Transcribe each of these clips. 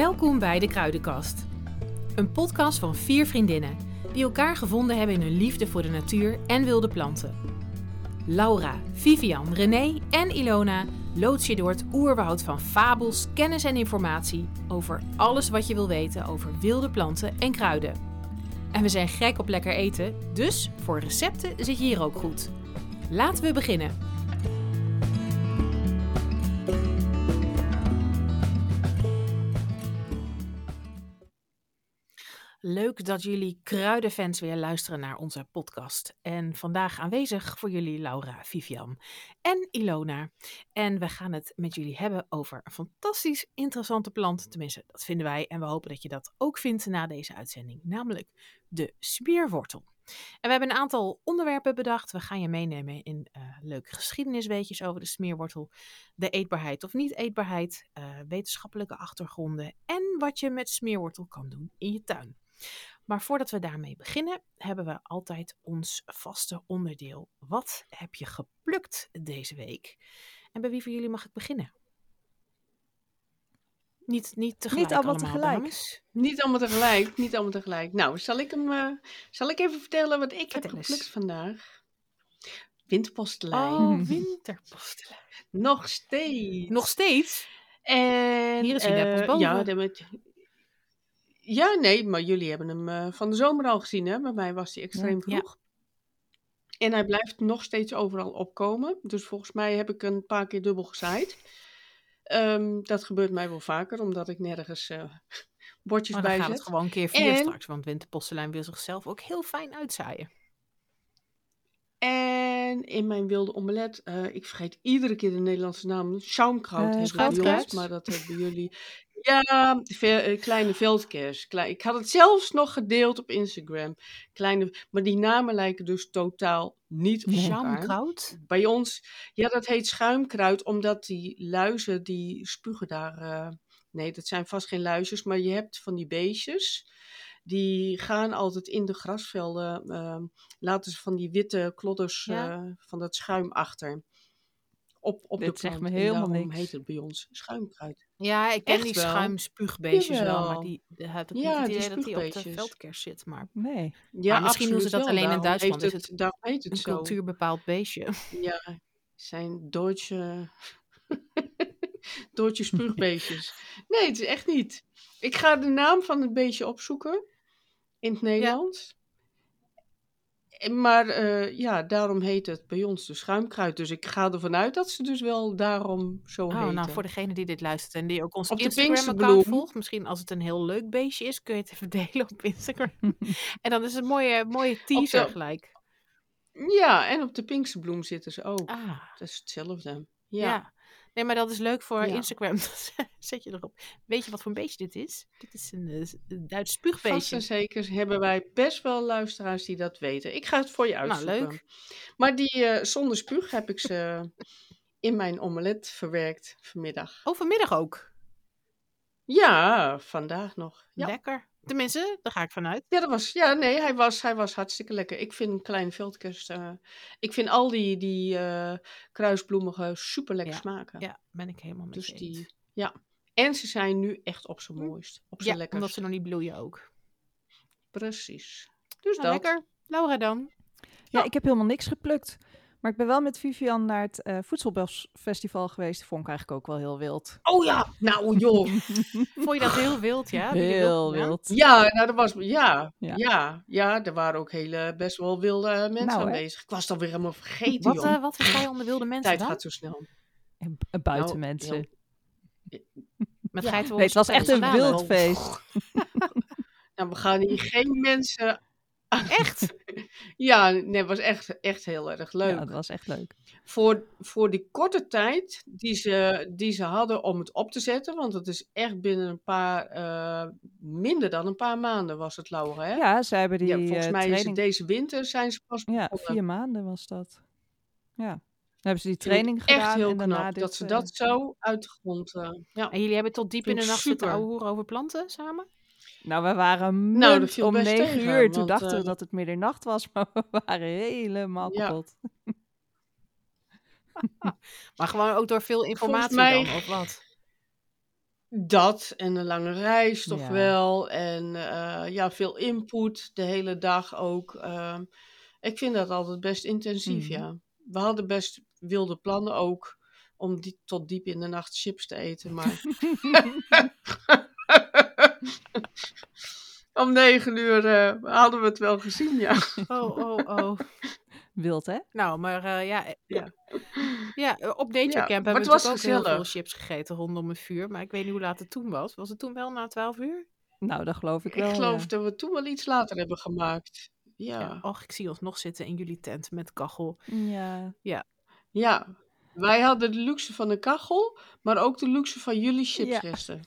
Welkom bij de Kruidenkast. Een podcast van vier vriendinnen die elkaar gevonden hebben in hun liefde voor de natuur en wilde planten. Laura, Vivian, René en Ilona loods je door het oerwoud van fabels, kennis en informatie over alles wat je wil weten over wilde planten en kruiden. En we zijn gek op lekker eten, dus voor recepten zit je hier ook goed. Laten we beginnen. Dat jullie kruidenfans weer luisteren naar onze podcast. En vandaag aanwezig voor jullie Laura, Vivian en Ilona. En we gaan het met jullie hebben over een fantastisch interessante plant. Tenminste, dat vinden wij. En we hopen dat je dat ook vindt na deze uitzending. Namelijk de smeerwortel. En we hebben een aantal onderwerpen bedacht. We gaan je meenemen in uh, leuke geschiedenisweetjes over de smeerwortel. De eetbaarheid of niet eetbaarheid. Uh, wetenschappelijke achtergronden. En wat je met smeerwortel kan doen in je tuin. Maar voordat we daarmee beginnen, hebben we altijd ons vaste onderdeel. Wat heb je geplukt deze week? En bij wie van jullie mag ik beginnen? Niet, niet tegelijk Niet allemaal, allemaal tegelijk. dames. Niet allemaal tegelijk, niet allemaal tegelijk. Nou, zal ik hem, eh, zal ik even vertellen wat ik Vertel heb eens. geplukt vandaag? Winterpostelijn. Oh, winterpostelijn. Nog steeds. Nog steeds? En, Hier is hij net pas boven. Ja, ja, nee, maar jullie hebben hem eh, van de zomer al gezien, hè? Bij mij was hij extreem Ja. vroeg. En hij blijft nog steeds overal opkomen. Dus volgens mij heb ik een paar keer dubbel gezaaid. Ehm, dat gebeurt mij wel vaker, omdat ik nergens eh bordjes Maar dan bij gaat zet. het gewoon keer vier En- straks. Want winterpostelijn wil zichzelf ook heel fijn uitzaaien. En in mijn wilde omelet, eh, ik vergeet iedere keer de Nederlandse naam. Schaumkraut ons, maar dat hebben jullie. Ja, ve- eh, kleine veldkers. Klei- ik had het zelfs nog gedeeld op Instagram. Kleine, maar die namen lijken dus totaal niet op elkaar. Bij ons, ja, dat heet schuimkruid, omdat die luizen die spugen daar. eh, nee, dat zijn vast geen luisjes, maar je hebt van die beestjes. Die gaan altijd in de grasvelden, eh, laten ze van die witte klodders Ja. eh, van dat schuim achter. Op, op Dit de zegt me helemaal niks. heet het bij ons schuimkruid. Ja, ik ken Echt die wel? schuimspuugbeestjes wel. Maar die, ik Ja, niet het die idee dat die op de veldkers zit. Maar Nee. Ja, Maar misschien doen ze dat wel. alleen in Duitsland, heeft is het, daarom heet het een zo. cultuurbepaald beestje. Ja, zijn Duitse, Duitse spuugbeestjes. Nee, het is echt niet. Ik ga de naam van het beestje opzoeken in het Nederlands. Maar eh, ja, daarom heet het bij ons de schuimkruid. Dus ik ga ervan uit dat ze dus wel daarom zo Oh, heten. nou, voor degene die dit luistert en die ook ons Instagram-account volgt. Misschien als het een heel leuk beestje is, kun je het even delen op Instagram. en dan is het een mooie, mooie teaser de- gelijk. Ja, en op de Pinksterbloem zitten ze ook. Ah, Dat is hetzelfde. ja. Ja. Nee, maar dat is leuk voor Ja. Instagram. Zet je erop. Weet je wat voor een beestje dit is? Dit is een, eh, een Duits Vast spuugbeestje. en zeker hebben wij best wel luisteraars die dat weten. Ik ga het voor je Nou, uitzoeken. leuk. Maar die eh, zonder spuug heb ik ze in mijn omelet verwerkt vanmiddag. Oh, vanmiddag ook. Ja, vandaag nog. Ja, Lekker. Tenminste, daar ga ik vanuit. ja, dat was, ja nee, hij was, hij was hartstikke lekker. Ik vind kleine veldkers, eh, ik vind al die, die eh, kruisbloemige super lekker Ja, smaken. Ja, ben ik helemaal met dus je die, ja. En ze zijn nu echt op zijn mooist, op zijn Ja, lekkers. omdat ze nog niet bloeien ook. Precies. Dus Nou, dat. lekker. Laura dan? Ja, ik heb helemaal niks geplukt. Maar ik ben wel met Vivian naar het eh Voedselbosfestival geweest. Vond ik eigenlijk ook wel heel wild. Oh ja, nou joh. Vond je dat heel wild, ja? Heel wild. Ja, nou, dat was, ja, Ja. ja. ja, er waren ook hele, best wel wilde mensen Nou, hè? aanwezig. Ik was het alweer helemaal vergeten, Wat, joh. eh, wat versta je onder wilde mensen Tijd dan? gaat zo snel. En b- buiten Nou, mensen. Met Ja. Nee, het was echt een wild feest. Nou, we gaan hier geen mensen... Echt? Ja, nee, het was echt, echt heel erg leuk. Ja, dat was echt leuk. Voor, voor die korte tijd die ze, die ze hadden om het op te zetten, want het is echt binnen een paar, eh, minder dan een paar maanden was het, Laura, hè? Ja, ze hebben die Ja, volgens eh, mij is het deze winter zijn ze pas Ja, begonnen. vier maanden was dat. Ja. Dan hebben ze die training gedaan. Echt heel en daarna knap dit, dat ze eh, dat zo uit de grond... ja. En jullie hebben tot diep in de nacht zitten super. ouwehoeren over planten samen? Nou, we waren Nou, dat munt viel om negen tegen, uur. Toen dachten we eh, dat het middernacht was, maar we waren helemaal Ja. kapot. Maar gewoon ook door veel informatie mij- dan, of wat? Dat en een lange reis toch Ja. wel. En eh, ja, veel input de hele dag ook. Ehm, ik vind dat altijd best intensief, Mhm. ja. We hadden best wilde plannen ook om die, tot diep in de nacht chips te eten. Maar om negen uur eh, hadden we het wel gezien, ja. Oh, oh, oh. Wild, hè? Nou, maar eh, ja, eh, Ja. ja, op Nature Ja, Camp hebben we ook heel veel chips gegeten rondom het vuur. Maar ik weet niet hoe laat het toen was. Was het toen wel na 12 uur? Nou, dat geloof ik Ik wel. geloof ja. dat we toen wel iets later hebben gemaakt. Ja. Ja. Och, ik zie ons nog zitten in jullie tent met kachel. Ja. Ja. Wij hadden de luxe van de kachel, maar ook de luxe van jullie Ja. chipsresten.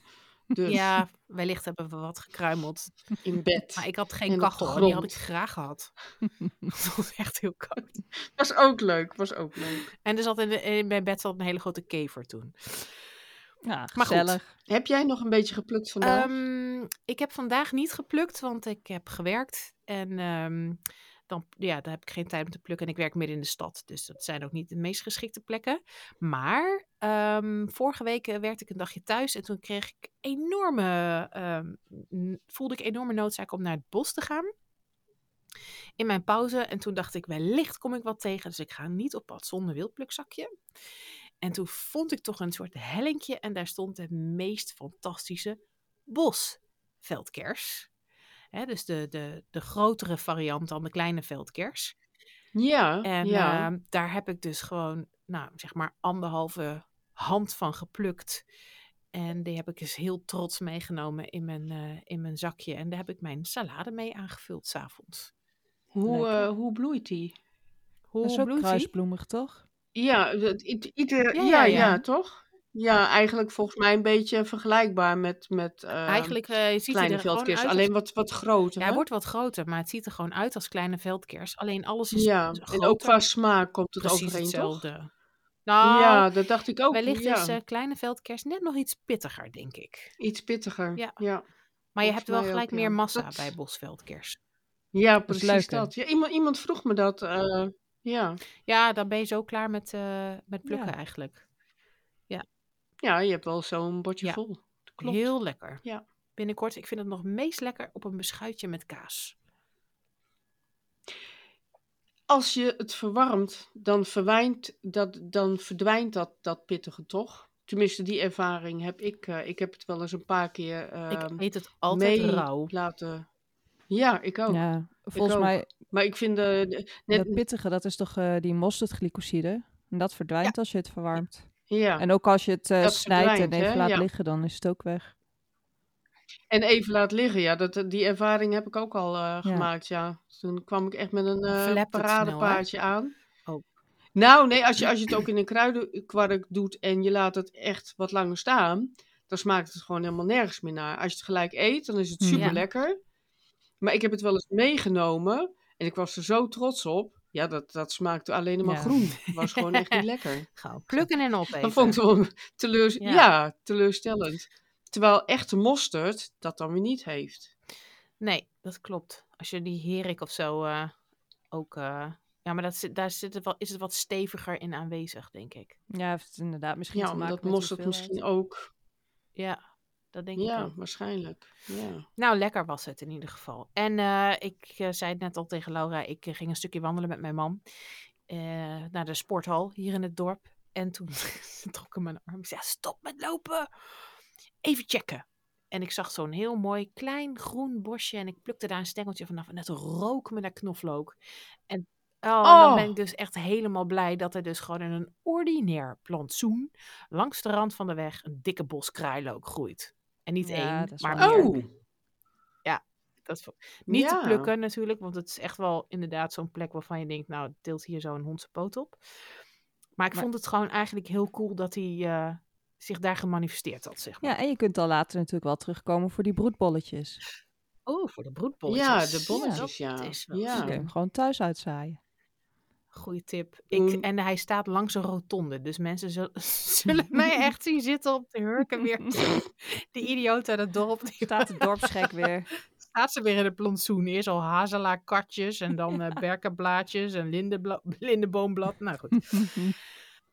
Dus Ja, wellicht hebben we wat gekruimeld. in bed. Maar ik had En geen kachel en die had ik graag gehad. Het was echt heel koud. Was ook leuk, was ook leuk. En er zat in, de, in mijn bed zat een hele grote kever toen. Ja, Maar goed. gezellig. Heb jij nog een beetje geplukt vandaag? Ehm, ik heb vandaag niet geplukt, want ik heb gewerkt. En ehm, dan, ja, dan heb ik geen tijd om te plukken. En ik werk midden in de stad. Dus dat zijn ook niet de meest geschikte plekken. Maar ehm, vorige week eh, werkte ik een dagje thuis. En toen kreeg ik enorme, ehm, voelde ik enorme noodzaak om naar het bos te gaan. In mijn pauze. En toen dacht ik, wellicht kom ik wat tegen. Dus ik ga niet op pad zonder wildplukzakje. En toen vond ik toch een soort hellinkje. En daar stond de meest fantastische bosveldkers. Hè, dus de, de, de grotere variant dan de kleine veldkers. ja, En ja. eh, daar heb ik dus gewoon, nou, zeg maar anderhalve hand van geplukt. En die heb ik dus heel trots meegenomen in mijn, eh, in mijn zakje. En daar heb ik mijn salade mee aangevuld s'avonds. hoe, eh, hoe bloeit die? Hoe Dat is ook bloeit die? kruisbloemig, toch? Ja, ieder, ja, ja, ja. toch? Ja, eigenlijk volgens mij een beetje vergelijkbaar met, met eh, Eigenlijk eh, ziet hij kleine er gewoon veldkers. uit. als- Alleen wat, wat groter. Ja, hij hè? wordt wat groter, maar het ziet er gewoon uit als kleine veldkers. Alleen alles is Ja, en groter. ook qua smaak komt het precies overeen, toch? hetzelfde. Nou, Ja, dat dacht ik ook. wellicht ja. is eh, kleine veldkers net nog iets pittiger, denk ik. Iets pittiger. Ja. Ja, Maar je Volgens hebt wel mij gelijk ook, meer massa Dat- bij bosveldkers. ja is precies dat. Ja, iemand, iemand vroeg me dat. eh, ja. Ja, dan ben je zo klaar met, eh, met plukken Ja. eigenlijk. Ja, je hebt wel zo'n bordje Ja. vol. Klopt. Heel lekker. Ja. Binnenkort, ik vind het nog meest lekker op een beschuitje met kaas. Als je het verwarmt, dan, verwijnt dat, dan verdwijnt dat, dat pittige toch? Tenminste, die ervaring heb ik. eh, ik heb het wel eens een paar keer ik ehm eet het altijd mee rauw. laten. Ja, ik ook. Ja, volgens mij, Maar ik vind de, de- net, dat pittige, dat is toch eh, die mosterdglycoside? En dat verdwijnt als je het verwarmt. Ja. En ook als je het eh, snijdt en even hè? laat Ja. liggen, dan is het ook weg. En even laat liggen, ja, dat, die ervaring heb ik ook al eh, gemaakt, ja. Toen kwam ik echt met een eh het paradepaardje aan. Oh. Nou, nee, als je, als je het ook in een kruidenkwark doet en je laat het echt wat langer staan, dan smaakt het gewoon helemaal nergens meer naar. Als je het gelijk eet, dan is het Ja. super lekker. Maar ik heb het wel eens meegenomen en ik was er zo trots op. Ja, dat, dat smaakte alleen maar Ja. groen. Het was gewoon echt niet lekker. Gauw plukken en opeten. Dat vond ik wel teleurs Ja. ja. teleurstellend. Terwijl echte mosterd dat dan weer niet heeft. Nee, dat klopt. Als je die herik of zo eh, ook... eh, ja, maar dat zit, daar zit het wel, is het wat steviger in aanwezig, denk ik. Ja, heeft het inderdaad misschien Ja, te maken omdat met mosterd misschien ook. Ja, dat denk ik Ja, waarschijnlijk. Ja. Nou, lekker was het in ieder geval. En eh, ik eh, zei het net al tegen Laura, ik eh, ging een stukje wandelen met mijn man naar de sporthal hier in het dorp. En toen trok ik mijn arm. Ik zei, stop met lopen. Even checken. En ik zag zo'n heel mooi klein groen bosje en ik plukte daar een stengeltje vanaf en het rook me naar knoflook. En, oh, dan Oh. ben ik dus echt helemaal blij dat er dus gewoon in een ordinair plantsoen langs de rand van de weg een dikke bos kruilook groeit. En niet Ja, één, maar wel meer. Oh, Dat is niet te Ja. plukken natuurlijk, want het is echt wel inderdaad zo'n plek waarvan je denkt, nou, tilt hier zo een hondse poot op. Maar ik Maar- vond het gewoon eigenlijk heel cool dat hij eh, zich daar gemanifesteerd had, zeg maar. Ja, en je kunt dan later natuurlijk wel terugkomen voor die broedbolletjes. Oh, voor de broedbolletjes. ja, de bolletjes, ja. is wel Die kun je Ja. hem gewoon thuis uitzaaien. Goeie tip. Ik, Toen- en hij staat langs een rotonde, dus mensen zullen, zullen mij echt zien zitten op de hurken weer. De idioot uit het dorp, die Staat de dorpsgek weer. staat ze weer in het plantsoen. Eerst al hazelaarkatjes en dan eh berkenblaadjes en lindeboomblad. Nou goed.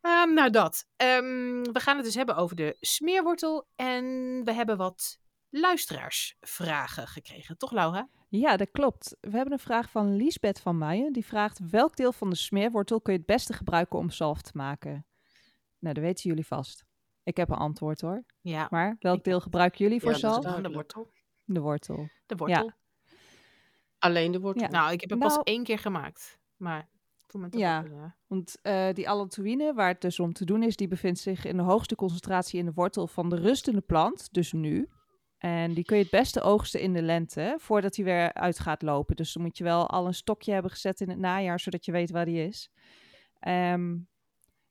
Ehm, nou, dat. Ehm, we gaan het dus hebben over de smeerwortel. En we hebben wat luisteraarsvragen gekregen. Toch, Laura? Ja, dat klopt. We hebben een vraag van Liesbeth van Meijen. Die vraagt: welk deel van de smeerwortel kun je het beste gebruiken om zalf te maken? Nou, dat weten jullie vast. Ik heb een antwoord hoor. Ja. Maar welk deel gebruiken jullie voor Ja, zalf? de wortel. De wortel. De wortel. Alleen de wortel. Ja. Nou, ik heb het pas Nou- één keer gemaakt. Maar toen met de Ja. wortel, ja. Want eh, die allantoïne, waar het dus om te doen is, die bevindt zich in de hoogste concentratie in de wortel van de rustende plant, dus nu. En die kun je het beste oogsten in de lente, voordat hij weer uit gaat lopen. Dus dan moet je wel al een stokje hebben gezet in het najaar, zodat je weet waar die is. Ehm,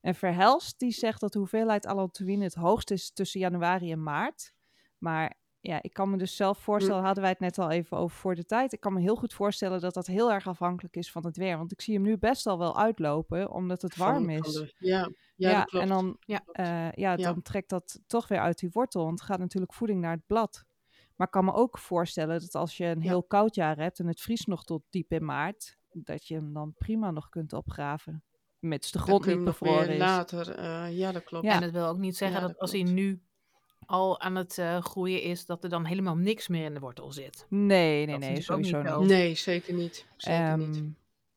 en Verhelst, die zegt dat de hoeveelheid allantoïne het hoogst is tussen januari en maart. Maar ja, ik kan me dus zelf voorstellen, hadden wij het net al even over voor de tijd. Ik kan me heel goed voorstellen dat dat heel erg afhankelijk is van het weer. Want ik zie hem nu best al wel uitlopen, omdat het warm is. ja, ja, dat klopt. en dan, Ja. eh, ja, Ja. dan trekt dat toch weer uit die wortel. Want het gaat natuurlijk voeding naar het blad. Maar ik kan me ook voorstellen dat als je een Ja. heel koud jaar hebt en het vriest nog tot diep in maart, dat je hem dan prima nog kunt opgraven. Mits de grond niet bevroren is. later. eh, ja, dat klopt. Ja. En dat wil ook niet zeggen Ja, dat, dat als hij nu al aan het eh, groeien is, dat er dan helemaal niks meer in de wortel zit. Nee, nee, Dat nee, sowieso niet. Nee, zeker niet. Zeker niet. Ehm,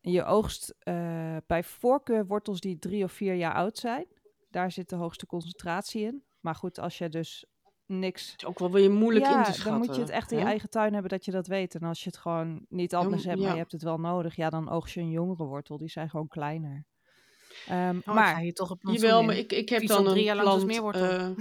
Je oogst eh, bij voorkeur wortels die drie of vier jaar oud zijn. Daar zit de hoogste concentratie in. Maar goed, als je dus niks Het is ook wel weer moeilijk ja, in te schatten. dan moet je het echt in je hè? eigen tuin hebben dat je dat weet. En als je het gewoon niet anders hebt, maar ja. je hebt het wel nodig, ja, dan oogst je een jongere wortel. Die zijn gewoon kleiner. Ehm, Oh, ik ga maar hier toch op Jawel, maar ik, ik heb dan drie een jaar lang als plant... smeerwortel.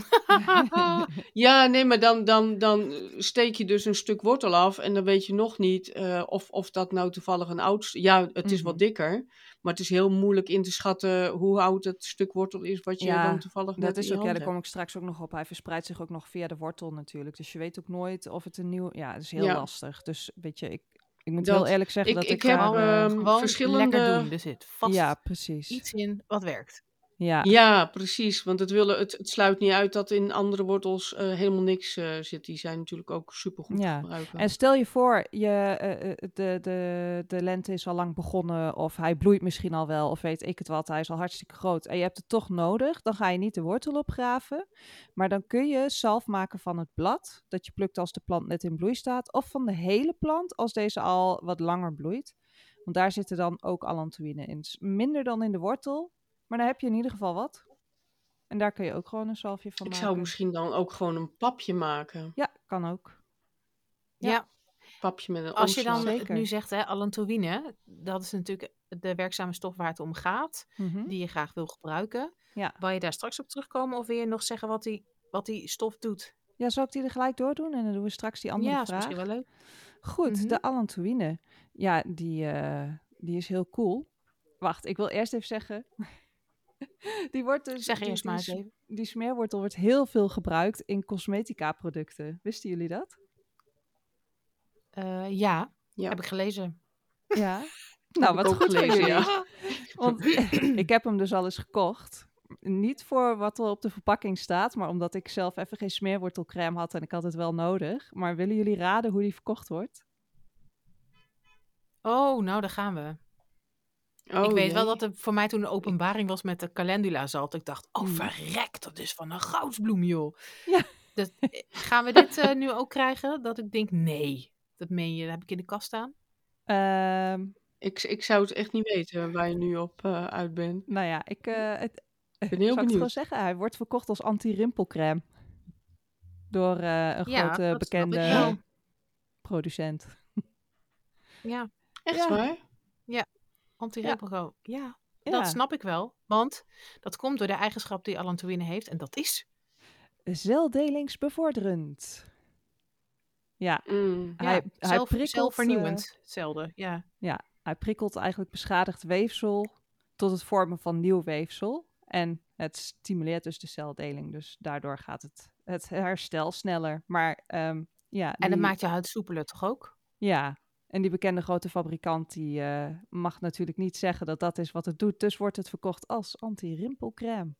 eh, ja, nee, maar dan, dan, dan steek je dus een stuk wortel af en dan weet je nog niet eh, of, of dat nou toevallig een oud... Ja, het is wat Mhm. dikker, maar het is heel moeilijk in te schatten hoe oud het stuk wortel is wat je Ja, dan toevallig dat is je ook, ja, daar kom ik straks ook nog op. Hij verspreidt zich ook nog via de wortel natuurlijk. Dus je weet ook nooit of het een nieuw... Ja, het is heel Ja. lastig. Dus weet je, ik, ik moet Dat- heel eerlijk zeggen ik- dat ik ik, heb, daar, eh, gewoon verschillende- lekker doen. Er zit vast ja, precies. iets in wat werkt. Ja, Ja, precies. Want het, willen, het, het sluit niet uit dat in andere wortels eh, helemaal niks eh, zit. Die zijn natuurlijk ook supergoed Ja. te gebruiken. En stel je voor, je, eh, eh, de, de, de lente is al lang begonnen, of hij bloeit misschien al wel, of weet ik het wat, hij is al hartstikke groot en je hebt het toch nodig, dan ga je niet de wortel opgraven, maar dan kun je zalf maken van het blad, dat je plukt als de plant net in bloei staat, of van de hele plant als deze al wat langer bloeit. Want daar zitten dan ook allantoïne in. Dus minder dan in de wortel, maar dan heb je in ieder geval wat. En daar kun je ook gewoon een zalfje van ik maken. zou misschien dan ook gewoon een papje maken. Ja, kan ook. Ja. Ja. Papje met een Als je dan Zeker. nu zegt, hè, allantoïne, dat is natuurlijk de werkzame stof waar het om gaat, Mhm. die je graag wil gebruiken. Ja. Wil je daar straks op terugkomen of wil je nog zeggen wat die, wat die stof doet? Ja, zal ik die er gelijk doordoen en dan doen we straks die andere ja, is vraag. misschien wel leuk. Goed, Mhm. de allantoïne. Ja, die, eh, die is heel cool. Wacht, ik wil eerst even zeggen. die wordt dus. Zeg die, eerst maar eens die, even. die smeerwortel wordt heel veel gebruikt in cosmetica producten. Wisten jullie dat? Eh, ja, Ja. heb ik gelezen. Ja. nou, ik wat goed gelezen, voor jullie. ja. Want ik heb hem dus al eens gekocht. Niet voor wat er op de verpakking staat, maar omdat ik zelf even geen smeerwortelcrème had en ik had het wel nodig. Maar willen jullie raden hoe die verkocht wordt? Oh, nou, daar gaan we. Oh, ik weet jee. wel dat er voor mij toen een openbaring was met de calendula zalt. Ik dacht, oh Mm. verrek, dat is van een goudsbloem, joh. Ja. Dat, eh, gaan we dit eh, nu ook krijgen? Dat ik denk, nee, dat meen je, dat heb ik in de kast staan. Ehm, Ik, ik zou het echt niet weten waar je nu op eh, uit bent. nou ja, ik, eh het, ben heel Zal ik het gewoon benieuwd. zeggen? Hij wordt verkocht als anti-rimpelcrème. Door eh, een Ja, grote bekende wel. producent. Ja, Echt Ja. waar? Anti-rimpelgo. Ja. Ja, dat snap ik wel. Want dat komt door de eigenschap die allantoïne heeft. En dat is... zeldelingsbevorderend. Ja, Mm. Ja, hij, hij, zelf, prikkelt, zelfvernieuwend. Hetzelfde, ja. eh, hij prikkelt eigenlijk beschadigd weefsel tot het vormen van nieuw weefsel. En het stimuleert dus de celdeling. Dus daardoor gaat het, het herstel sneller. Maar ehm, ja, En dat die- maakt je huid soepeler toch ook? Ja, en die bekende grote fabrikant die eh, mag natuurlijk niet zeggen dat dat is wat het doet. Dus wordt het verkocht als anti-rimpelcrème.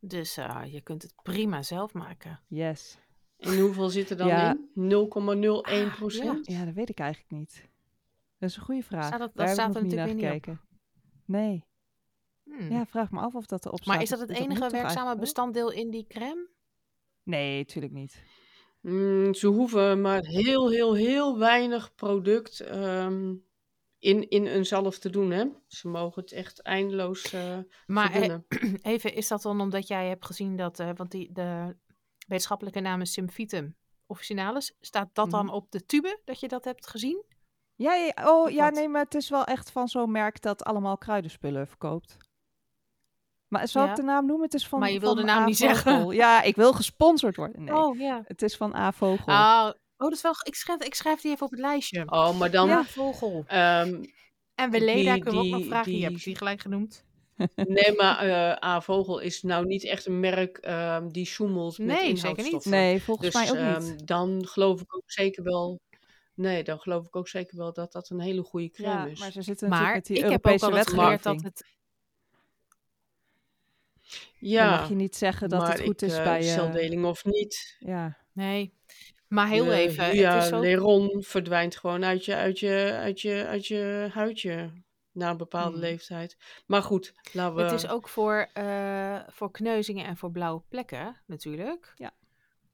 Dus eh, je kunt het prima zelf maken. Yes. En hoeveel zit er dan Ja. in? 0,01 procent? Ja, dat weet ik eigenlijk niet. Dat is een goede vraag. Staat dat- staat ik er nog niet naar natuurlijk niet gekeken. Nee. Hmm. Ja, vraag me af of dat erop staat. maar is dat het enige werkzame bestanddeel in die crème? Nee, natuurlijk niet. Mm, ze hoeven maar heel, heel, heel weinig product ehm, in, in een zalf te doen. Hè? Ze mogen het echt eindeloos eh Maar eh, verdunnen. even, is dat dan omdat jij hebt gezien dat, eh, want die, de wetenschappelijke naam is Symphytum officinalis. Staat dat dan Mhm. op de tube dat je dat hebt gezien? Ja, ja, oh, Of ja, wat? nee, maar het is wel echt van zo'n merk dat allemaal kruidenspullen verkoopt. Maar zal Ja. ik de naam noemen? Het is van Maar je wil de naam A. niet zeggen. Vogel. Ja, ik wil gesponsord worden. Nee, Oh ja. het is van A. Vogel. Oh, oh, dat is wel. Ik schrijf, ik schrijf die even op het lijstje. Oh, maar dan... Ja, vogel. ehm, En Weleda kunnen we ook nog vragen. Die, die- heb ik die gelijk genoemd. nee, maar eh A-vogel is nou niet echt een merk ehm, die zoemelt met Nee, zeker niet. nee, volgens Dus mij ook niet. ehm, dan geloof ik ook zeker wel... Nee, dan geloof ik ook zeker wel dat dat een hele goede crème ja, is. maar ze zitten natuurlijk Maar met die ik heb ook altijd geleerd dat wetgeving. Het. Dan ja, mag je niet zeggen dat het goed ik, is eh, bij... eh, celdeling of niet. ja. Nee. Maar heel de even. Hya het is ook, Leron verdwijnt gewoon uit je, uit, je, uit, je, uit je huidje na een bepaalde Hmm. leeftijd. Maar goed, laten we... het is ook voor, eh, voor kneuzingen en voor blauwe plekken natuurlijk. Ja.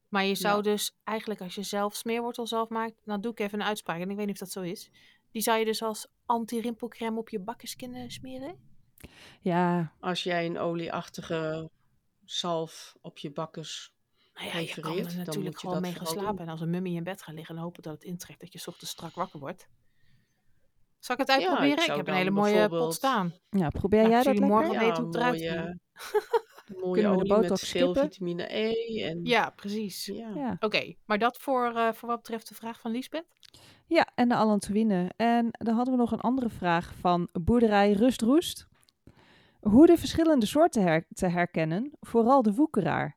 Maar je zou Ja. dus eigenlijk als je zelf smeerwortel zelf maakt, dan doe ik even een uitspraak en ik weet niet of dat zo is. Die zou je dus als anti-rimpelcrème op je bakjes kunnen smeren? Ja, Als jij een olieachtige zalf op je bakkes... Nou ja, je kan er dan natuurlijk moet je gewoon dat mee gaan slapen doen. en als een mummie in bed gaan liggen en hopen dat het intrekt dat je ochtends strak wakker wordt. Zal ik het Ja, ik uitproberen? ik zou heb een dan hele mooie pot staan. ja, probeer jij ik dat jullie morgen weten hoe het eruit mooie, ziet. mooie Kunnen we de olie met vitamine E. En, Ja, precies. ja. Ja. Oké, maar dat voor, eh, voor wat betreft de vraag van Liesbeth? Ja, en de Allantoïne. En dan hadden we nog een andere vraag van boerderij Rustroest. Hoe de verschillende soorten her- te herkennen, vooral de woekeraar.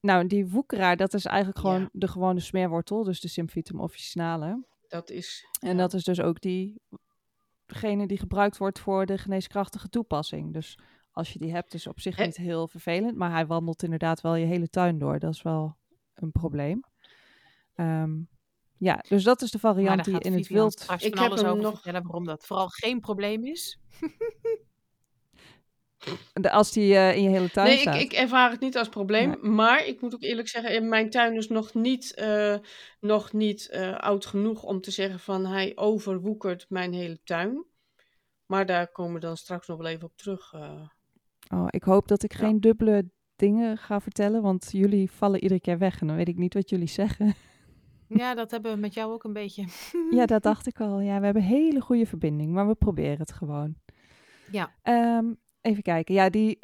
Nou, die woekeraar, dat is eigenlijk gewoon Ja. de gewone smeerwortel, dus de Symphytum officinale. Dat is... En ja. dat is dus ook die, degene die gebruikt wordt voor de geneeskrachtige toepassing. Dus als je die hebt, is op zich niet heel vervelend, maar hij wandelt inderdaad wel je hele tuin door. Dat is wel een probleem. Ehm, ja, dus dat is de variant die in het wild Ik heb alles hem over nog- vertellen waarom dat vooral geen probleem is. De- Als die eh, in je hele tuin Nee, ik, staat. ik ervaar het niet als probleem. Maar ik moet ook eerlijk zeggen, in mijn tuin is nog niet, eh, nog niet eh, oud genoeg om te zeggen van hij overwoekert mijn hele tuin. Maar daar komen we dan straks nog wel even op terug. eh. Oh, ik hoop dat ik Ja. geen dubbele dingen ga vertellen, want jullie vallen iedere keer weg en dan weet ik niet wat jullie zeggen. Ja, dat hebben we met jou ook een beetje. ja, dat dacht ik al. Ja, we hebben een hele goede verbinding, maar we proberen het gewoon. Ja. Ehm, even kijken. Ja, die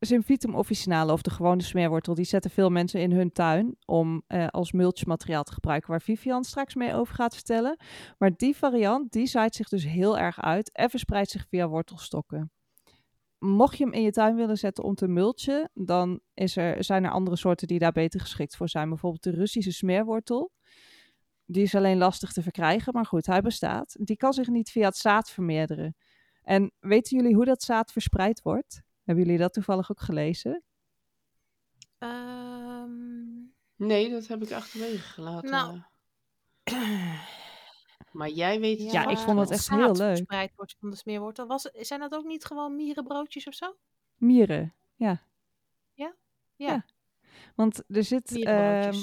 Symphytum officinale of de gewone smeerwortel, die zetten veel mensen in hun tuin om eh, als mulchmateriaal te gebruiken, waar Vivian straks mee over gaat vertellen. Maar die variant, die zaait zich dus heel erg uit en verspreidt zich via wortelstokken. Mocht je hem in je tuin willen zetten om te mulchen, dan is er, zijn er andere soorten die daar beter geschikt voor zijn. Bijvoorbeeld de Russische smeerwortel. Die is alleen lastig te verkrijgen, maar goed, hij bestaat. Die kan zich niet via het zaad vermeerderen. En weten jullie hoe dat zaad verspreid wordt? Hebben jullie dat toevallig ook gelezen? Ehm, Nee, dat heb ik achterwege gelaten. Nou. Maar jij weet het Ja, ik vond het wel. echt zaad heel leuk. verspreid wordt van de smeerwortel. Was, zijn dat ook niet gewoon mierenbroodjes of zo? Mieren, ja. Ja? Ja. Want er zit... ehm,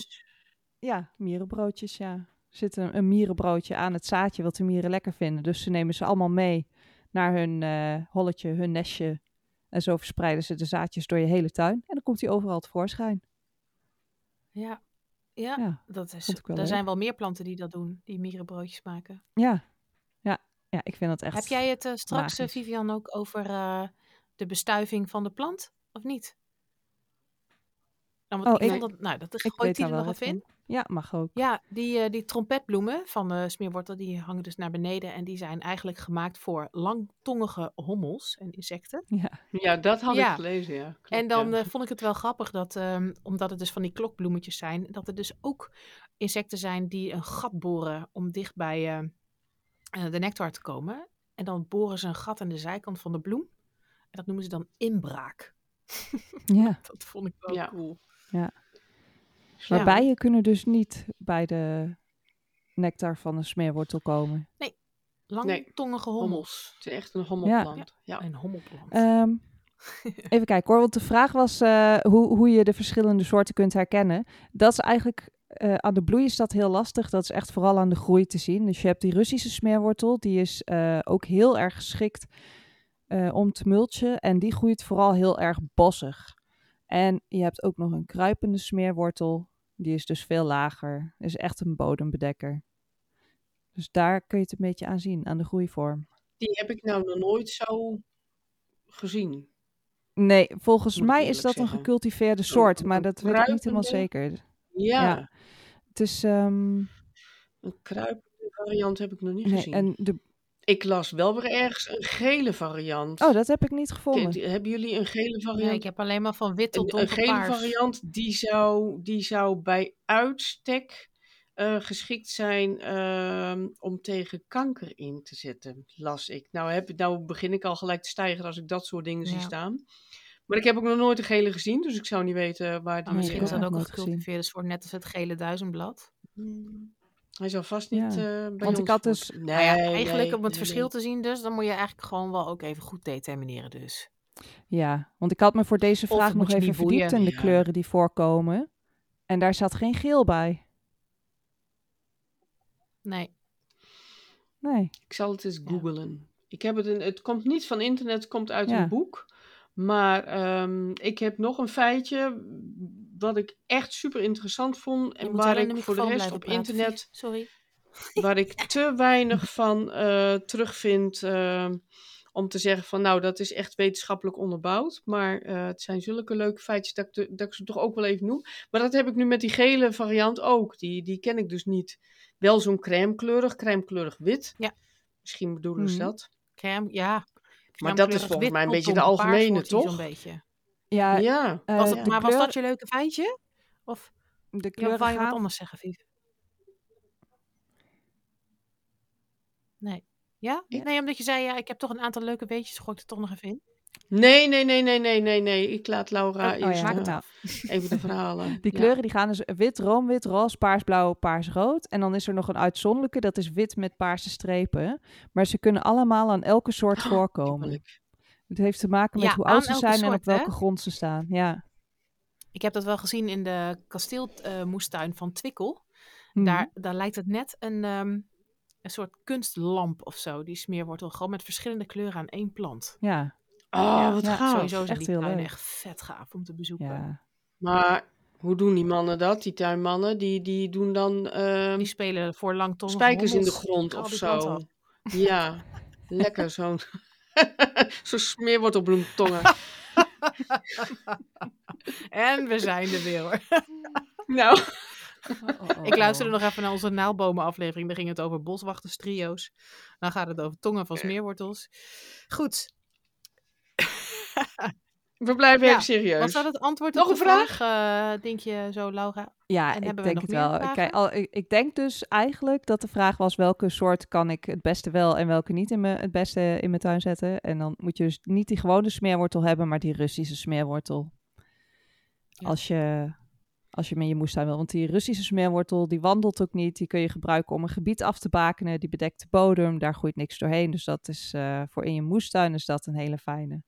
ja, mierenbroodjes, ja. Er zit een, een mierenbroodje aan het zaadje wat de mieren lekker vinden. Dus ze nemen ze allemaal mee naar hun eh, holletje, hun nestje. En zo verspreiden ze de zaadjes door je hele tuin. En dan komt hij overal tevoorschijn. ja. Ja, Ja, dat is, er leuk. zijn wel meer planten die dat doen, die mierenbroodjes maken. ja. Ja, ja ik vind dat echt... Heb jij het eh, straks, eh, magisch. Vivian, ook over de bestuiving van de plant, of niet? Nou, want Oh, ik dat, nou, dat ik gooi die er wel nog even in. Ja, mag ook. Ja, die, eh, die trompetbloemen van de smeerwortel, die hangen dus naar beneden. En die zijn eigenlijk gemaakt voor langtongige hommels en insecten. Ja. Ja, dat had Ja. ik gelezen, ja. Klopt, En dan ja. eh, vond ik het wel grappig dat, ehm, omdat het dus van die klokbloemetjes zijn, dat er dus ook insecten zijn die een gat boren om dicht bij eh, eh, de nectar te komen. En dan boren ze een gat aan de zijkant van de bloem. En dat noemen ze dan inbraak. ja. Dat vond ik wel Ja. Maar Ja. bijen kunnen dus niet bij de nectar van een smeerwortel komen. Langtongige hommels. Het is echt een hommelplant. Ja. Een hommelplant. Ehm, even kijken hoor, want de vraag was eh, hoe, hoe je de verschillende soorten kunt herkennen. Dat is eigenlijk, eh, aan de bloei is dat heel lastig. Dat is echt vooral aan de groei te zien. Dus je hebt die Russische smeerwortel, die is eh, ook heel erg geschikt eh, om te mulchen. En die groeit vooral heel erg bossig. En je hebt ook nog een kruipende smeerwortel. Die is dus veel lager. Is echt een bodembedekker. Dus daar kun je het een beetje aan zien, aan de groeivorm. Die heb ik nou nog nooit zo gezien. Nee, volgens Moet mij is dat een gecultiveerde soort, maar dat weet ik niet helemaal zeker. Ja, Ja. Het is, ehm, een kruipende variant heb ik nog niet nee, gezien. en de, Ik las wel weer ergens een gele variant. oh, dat heb ik niet gevonden. hebben jullie een gele variant? Nee, ik heb alleen maar van wit tot een, een gele variant die zou, die zou bij uitstek eh, geschikt zijn ehm, om tegen kanker in te zetten, las ik. Nou, heb, nou begin ik al gelijk te stijgen als ik dat soort dingen zie staan. Maar ik heb ook nog nooit een gele gezien, dus ik zou niet weten waar die Maar Nee, Nou, misschien is ook dat nog ook een gecultiveerde soort, net als het gele duizendblad. Hmm. Hij zal vast niet Ja. eh bij Want ik had dus- Nou ja, Nee, eigenlijk nee, om het nee, verschil nee. te zien dus, dan moet je eigenlijk gewoon wel ook even goed determineren dus. Ja, want ik had me voor deze vraag nog even verdiept in de Ja. kleuren die voorkomen. En daar zat geen geel bij. Nee. Nee. Ik zal het eens googlen. Ik heb het, in, het komt niet van internet, het komt uit Ja. een boek. Maar ehm, ik heb nog een feitje wat ik echt super interessant vond. En waar de ik voor de rest op praten, internet. Sorry. waar ik te weinig van eh, terugvind. ehm, om te zeggen van nou, dat is echt wetenschappelijk onderbouwd. Maar eh, het zijn zulke leuke feitjes dat ik, dat ik ze toch ook wel even noem. Maar dat heb ik nu met die gele variant ook. Die, die ken ik dus niet. Wel zo'n crèmekleurig, crèmekleurig wit. Ja. Misschien bedoelen ze Mhm. dat. Crème, ja. Maar dat is volgens mij een beetje de algemene, hij zo'n toch? beetje. Ja, ja. eh, Was het, de maar was dat je leuke feitje? Of de kleuren je wat anders zeggen, Vief? Nee. Ja? Ik- Nee, omdat je zei, ja, ik heb toch een aantal leuke weetjes, gooi ik er toch nog even in. Nee, nee, nee, nee, nee, nee, nee. Ik laat Laura Oh, oh eerst ja. Maak het af. even de verhalen. Die Ja. kleuren die gaan dus wit, roomwit, roze, paars, blauw, paars, rood. En dan is er nog een uitzonderlijke, dat is wit met paarse strepen. Maar ze kunnen allemaal aan elke soort Oh, voorkomen. Heerlijk. Het heeft te maken met Ja, hoe oud ze zijn en op hè? welke grond ze staan. Ja. Ik heb dat wel gezien in de kasteelmoestuin van Twikkel. Mhm. Daar, daar lijkt het net een, ehm, een soort kunstlamp of zo. Die smeerwortel gewoon met verschillende kleuren aan één plant. Ja, Oh, wat ja, gaaf. Sowieso zijn echt die heel tuinen leuk. echt vet gaaf om te bezoeken. ja. Maar hoe doen die mannen dat, die tuinmannen? Die, die doen dan ehm, Die spelen voor langtongige spijkers in de grond of zo. Ja, lekker zo'n zo'n smeerwortelbloemtongen. En we zijn er weer hoor. nou, Ik luisterde nog even naar onze naalbomenaflevering. Daar ging het over boswachterstrio's. Dan gaat het over tongen van smeerwortels. Goed. We blijven Ja, even serieus. Was dat het antwoord Nog op de een vraag? vraag? eh, denk je zo, Laura? Ja, En ik hebben we denk het wel. Kijk, al, ik, ik denk dus eigenlijk dat de vraag was welke soort kan ik het beste wel en welke niet in mijn, het beste in mijn tuin zetten. En dan moet je dus niet die gewone smeerwortel hebben, maar die Russische smeerwortel. Ja. Als, je, als je met je moestuin wil. Want die Russische smeerwortel, die wandelt ook niet. Die kun je gebruiken om een gebied af te bakenen. Die bedekt de bodem, daar groeit niks doorheen. Dus dat is eh, voor in je moestuin is dat een hele fijne.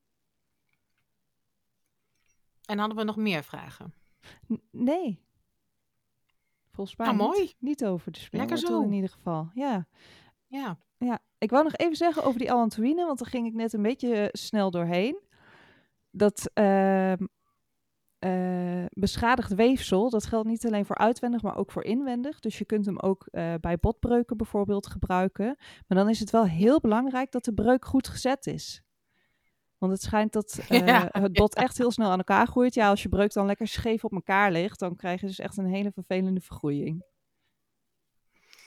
En hadden we nog meer vragen? N- nee. Volgens mij Nou, mooi. niet over de zo. in ieder geval. Ja. Ja. Ja, ik wou nog even zeggen over die allantoïne, want daar ging ik net een beetje eh, snel doorheen. Dat eh, beschadigd weefsel, dat geldt niet alleen voor uitwendig, maar ook voor inwendig. Dus je kunt hem ook eh, bij botbreuken bijvoorbeeld gebruiken. Maar dan is het wel heel belangrijk dat de breuk goed gezet is. Want het schijnt dat eh, Ja, het bot echt heel snel aan elkaar groeit. Ja, als je breuk dan lekker scheef op elkaar ligt, dan krijg je dus echt een hele vervelende vergroeiing.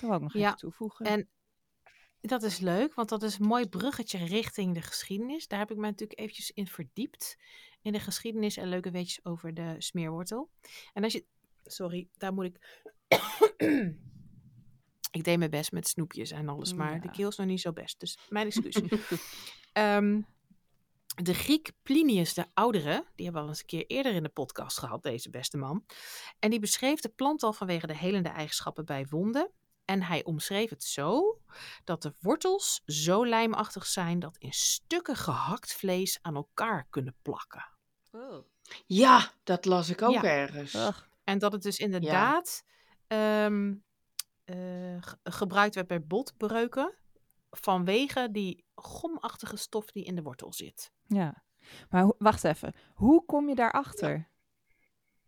Dat wou ik nog Ja, even toevoegen. en dat is leuk, want dat is een mooi bruggetje richting de geschiedenis. Daar heb ik me natuurlijk eventjes in verdiept. In de geschiedenis en leuke weetjes over de smeerwortel. En als je... Sorry, daar moet ik... ik deed mijn best met snoepjes en alles, maar de keel is nog niet zo best. Dus mijn excuus. Ehm, de Griek Plinius de Oudere, die hebben we al eens een keer eerder in de podcast gehad, deze beste man. En die beschreef de plant al vanwege de helende eigenschappen bij wonden. En hij omschreef het zo dat de wortels zo lijmachtig zijn dat in stukken gehakt vlees aan elkaar kunnen plakken. Ja, dat las ik ook Ja. ergens. En dat het dus inderdaad ehm, eh, ge- gebruikt werd bij botbreuken vanwege die gomachtige stof die in de wortel zit. Ja. Maar wacht even. Hoe kom je daarachter?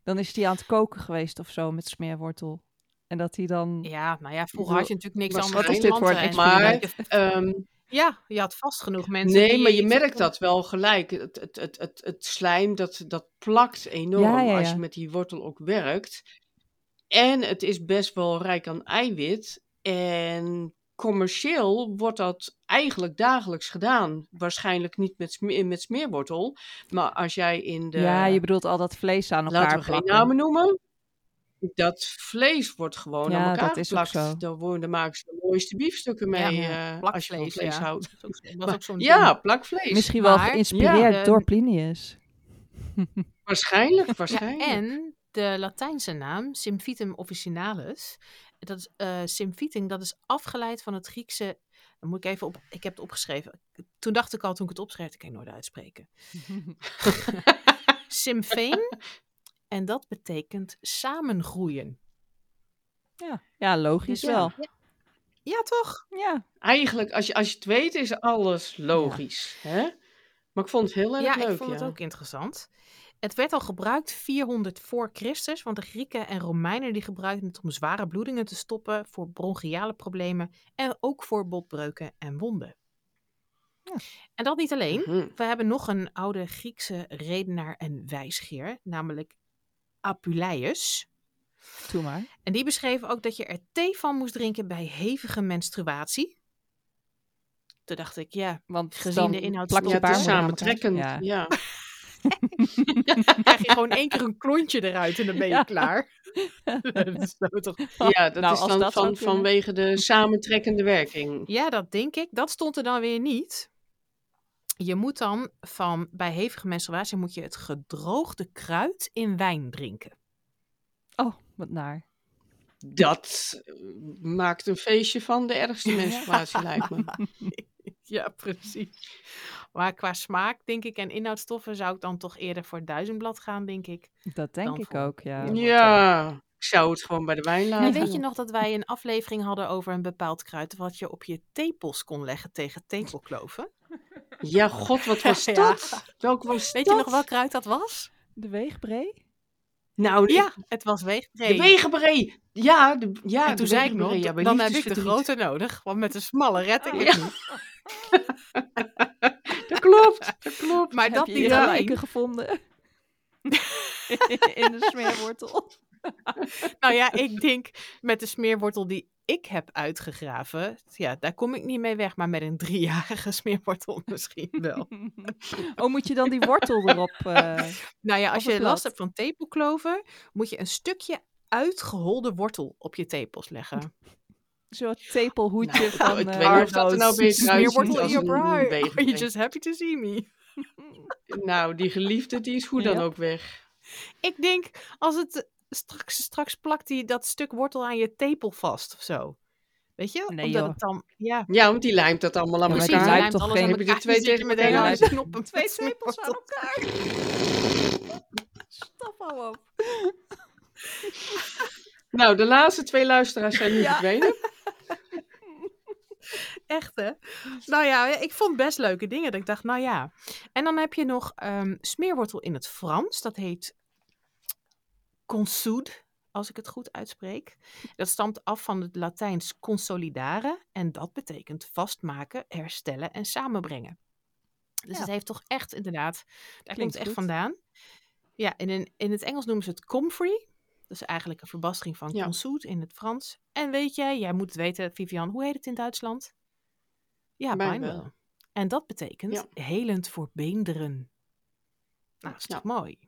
Dan is die aan het koken geweest of zo met smeerwortel. En dat hij dan... Ja, nou ja, vroeger had je natuurlijk niks anders Wat is dit voor een experiment? Ehm, Ja, je had vast genoeg mensen. nee, die maar je merkt dat wel gelijk. Het, het, het, het, het slijm, dat, dat plakt enorm Ja, ja, als ja. je met die wortel ook werkt. En het is best wel rijk aan eiwit. En commercieel wordt dat eigenlijk dagelijks gedaan. Waarschijnlijk niet met, sme- met smeerwortel. Maar als jij in de... Ja, je bedoelt al dat vlees aan elkaar laten we geen namen noemen. Dat vlees wordt gewoon Ja, aan elkaar dat is ook geplakt. zo. Daar, worden, daar maken ze de mooiste biefstukken mee. Ja, eh, als je van vlees ja. houdt. Dat is ook- ja, plakvlees. Misschien wel Maar- geïnspireerd Ja. door Plinius. Waarschijnlijk, Ja, waarschijnlijk. en de Latijnse naam, Symphytum officinalis, dat is, eh symphyting, dat is afgeleid van het Griekse, dan moet ik even op, ik heb het opgeschreven. Toen dacht ik al, toen ik het opschreef, ik kan het nooit uitspreken. Sympheen, en dat betekent samengroeien. Ja, ja logisch Dus ja. wel. Ja, toch? Ja. Eigenlijk, als je, als je het weet, is alles logisch. Hè? Maar ik vond het heel erg Ja, leuk. ik vond het ja. ook interessant. Het werd al gebruikt 400 voor Christus, want de Grieken en Romeinen die gebruikten het om zware bloedingen te stoppen voor bronchiale problemen en ook voor botbreuken en wonden. Ja. En dat niet alleen. Mhm. We hebben nog een oude Griekse redenaar en wijsgeer, namelijk Apuleius. Doe maar. En die beschreef ook dat je er thee van moest drinken bij hevige menstruatie. Toen dacht ik, ja, Want Gezien dan de inhoud plakt Ja, je elkaar. samentrekkend. Ja. Ja. krijg je gewoon één keer een klontje eruit en dan ben je Ja. klaar. dat is toch Ja, dat Nou, is dan dat van, kunnen. vanwege de samentrekkende werking. Ja, dat denk ik. Dat stond er dan weer niet. Je moet dan van bij hevige menstruatie moet je het gedroogde kruid in wijn drinken. Oh, wat naar. Dat eh, maakt een feestje van de ergste menstruatie, lijkt me. Ja, precies. Maar qua smaak, denk ik, en inhoudstoffen zou ik dan toch eerder voor duizendblad gaan, denk ik. Dat denk ik voor- ook, ja. Ja. Ik zou het gewoon bij de wijn laten. En weet je nog dat wij een aflevering hadden over een bepaald kruid wat je op je tepels kon leggen tegen tepelkloven? Ja, god, wat was Ja. dat? Welk was Weet dat? je nog welk kruid dat was? De weegbree? Nou, Ja, het was weegbree. de wegenbree. Ja, de, ja en toen zei ik nog, wegenbree. Ja, dan heb ik de grote nodig, want met de smalle red ik Oh. Ja. niet. Dat klopt, dat klopt. Maar Heb dat niet alleen. gevonden? In de smeerwortel. Nou ja, ik denk met de smeerwortel die ik heb uitgegraven, ja, daar kom ik niet mee weg. Maar met een driejarige smeerwortel misschien wel. Oh, moet je dan die wortel erop... eh, Nou ja, als je last hebt van tepelkloven, moet je een stukje uitgeholde wortel op je tepels leggen. Zo'n tepelhoedje Nou, van... ik eh, weet niet of dat er nou beter uitziet Smeerwortel in als your een bra. Are you just happy to see me? Nou, die geliefde, die is hoe dan Ja. ook weg. Ik denk, als het straks, straks plakt die dat stuk wortel aan je tepel vast of zo. Weet je? Nee, Omdat het dan, ja, Ja, want die lijmt dat allemaal aan Ja, maar precies. die elkaar. lijmt lijmt toch alles aan geen- Heb je er elkaar, twee tegen meteen elkaar aan de Twee tepels aan elkaar. Stop al op. Nou, de laatste twee luisteraars zijn nu Ja. verdwenen. Echt hè? Nou ja, ik vond best leuke dingen. Dat ik dacht, nou ja. En dan heb je nog ehm, smeerwortel in het Frans. Dat heet consoude, als ik het goed uitspreek. Dat stamt af van het Latijns consolidare. En dat betekent vastmaken, herstellen en samenbrengen. Dus Ja. het heeft toch echt inderdaad, daar komt het echt goed. vandaan. Ja, in, in het Engels noemen ze het comfrey. Dat is eigenlijk een verbastering van Ja. in het Frans. En weet jij, jij moet het weten, Vivian, hoe heet het in Duitsland? Ja, Mij beinwel. wel. En dat betekent Ja. helend voor beenderen. Nou, dat is Ja. toch mooi.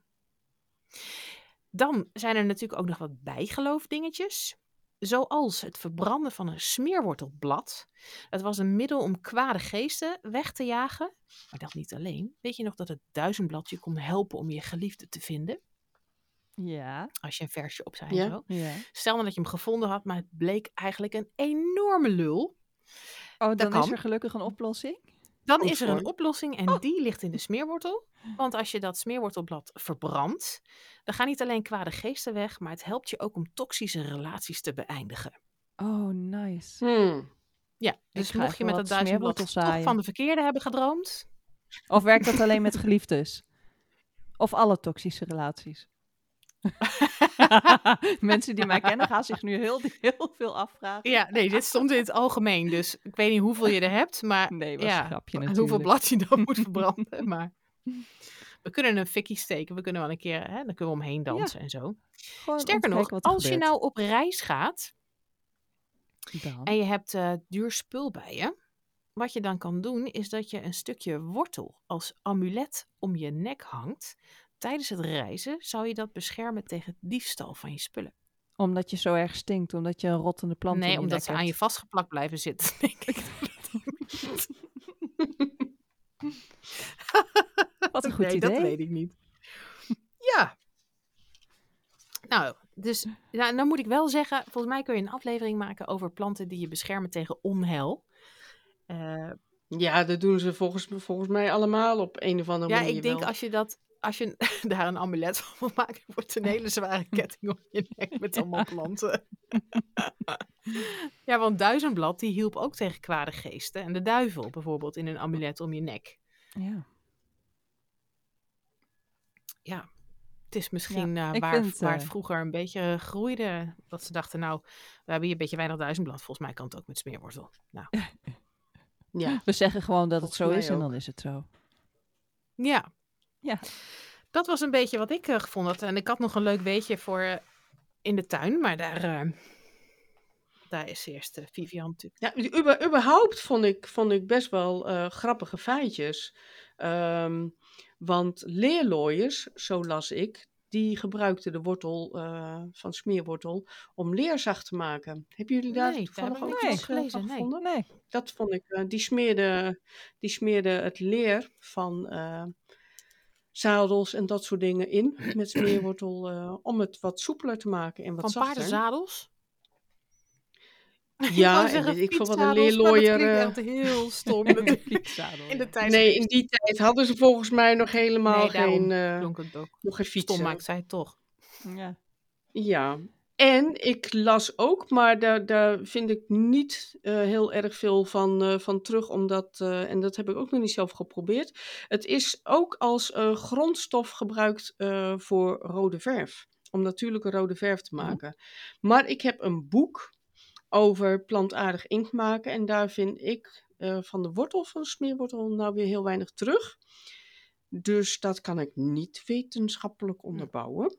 Dan zijn er natuurlijk ook nog wat bijgeloofdingetjes. Zoals het verbranden van een smeerwortelblad. Dat was een middel om kwade geesten weg te jagen. Maar dat niet alleen. Weet je nog dat het duizendblad je kon helpen om je geliefde te vinden? Ja. Als je een versje op Ja. zo. ja. Stel nou dat je hem gevonden had, maar het bleek eigenlijk een enorme lul. Oh, dan is er gelukkig een oplossing. Dan Goed is er een oplossing en Oh. die ligt in de smeerwortel. Want als je dat smeerwortelblad verbrandt, dan gaan niet alleen kwade geesten weg, maar het helpt je ook om toxische relaties te beëindigen. Oh, nice. Hmm. Ja, dus mocht je met dat duizendblad smeerwortel toch van de verkeerde hebben gedroomd, Of werkt dat alleen met geliefdes? Of alle toxische relaties? Mensen die mij kennen gaan zich nu heel, heel veel afvragen. Ja, nee, dit stond in het algemeen. Dus ik weet niet hoeveel je er hebt, maar Nee, was ja, een grapje natuurlijk. hoeveel blad je dan moet verbranden. Maar we kunnen een fikkie steken. We kunnen wel een keer, hè, dan kunnen we omheen dansen en zo. Gewoon Sterker nog, als je nou op reis gaat Dan. en je hebt eh, duur spul bij je. Wat je dan kan doen, is dat je een stukje wortel als amulet om je nek hangt. Tijdens het reizen zou je dat beschermen tegen diefstal van je spullen. Omdat je zo erg stinkt, omdat je een rottende plant in nee, je omdat ze aan je hebt. vastgeplakt blijven zitten. denk ik. Wat een goed nee, idee. dat weet ik niet. Ja. Nou, dus nou, dan moet ik wel zeggen, volgens mij kun je een aflevering maken over planten die je beschermen tegen onheil. Eh, Ja, dat doen ze volgens, volgens mij allemaal op een of andere ja, manier ik denk wel. als je dat, als je daar een amulet van wil maken, wordt het een hele zware ketting om je nek met allemaal planten. ja, want duizendblad die hielp ook tegen kwade geesten en de duivel bijvoorbeeld in een amulet om je nek. Ja. ja, het is misschien eh, waar, vind, waar het eh, vroeger een beetje groeide. Dat ze dachten, nou, we hebben hier een beetje weinig duizendblad. Volgens mij kan het ook met smeerwortel. Nou, Ja. We zeggen gewoon dat het zo is en dan is het zo. ja. Ja. Dat was een beetje wat ik eh, gevonden had. En ik had nog een leuk weetje voor eh, in de tuin. Maar daar, eh, daar is eerst Vivian natuurlijk. Ja, uber- überhaupt vond ik, vond ik best wel eh, grappige feitjes. Ehm, want leerlooiers, zo las ik, die gebruikten de wortel eh, van smeerwortel om leerzacht te maken. Hebben jullie daar Nee, toevallig ook iets gelezen, van nee. gevonden? Nee. Dat vond ik, die, smeerde, die smeerde het leer van eh, zadels en dat soort dingen in met smeerwortel eh, om het wat soepeler te maken en wat Van zachter. paardenzadels. Ja, zeggen weet ik veel wat een maar dat leerlooier... klinkt eh, echt heel stom. in de tijd Nee, in die tijd hadden ze volgens mij nog helemaal Nee, daarom geen, eh, ook. nog geen Stom fietsen. maakt zij toch. Ja. Ja, en ik las ook, maar daar, daar vind ik niet eh, heel erg veel van, eh, van terug, omdat, eh, en dat heb ik ook nog niet zelf geprobeerd. Het is ook als grondstof gebruikt voor rode verf, om natuurlijke rode verf te maken. Maar ik heb een boek over plantaardig inkt maken en daar vind ik van de wortel van de smeerwortel nou weer heel weinig terug. Dus dat kan ik niet wetenschappelijk onderbouwen.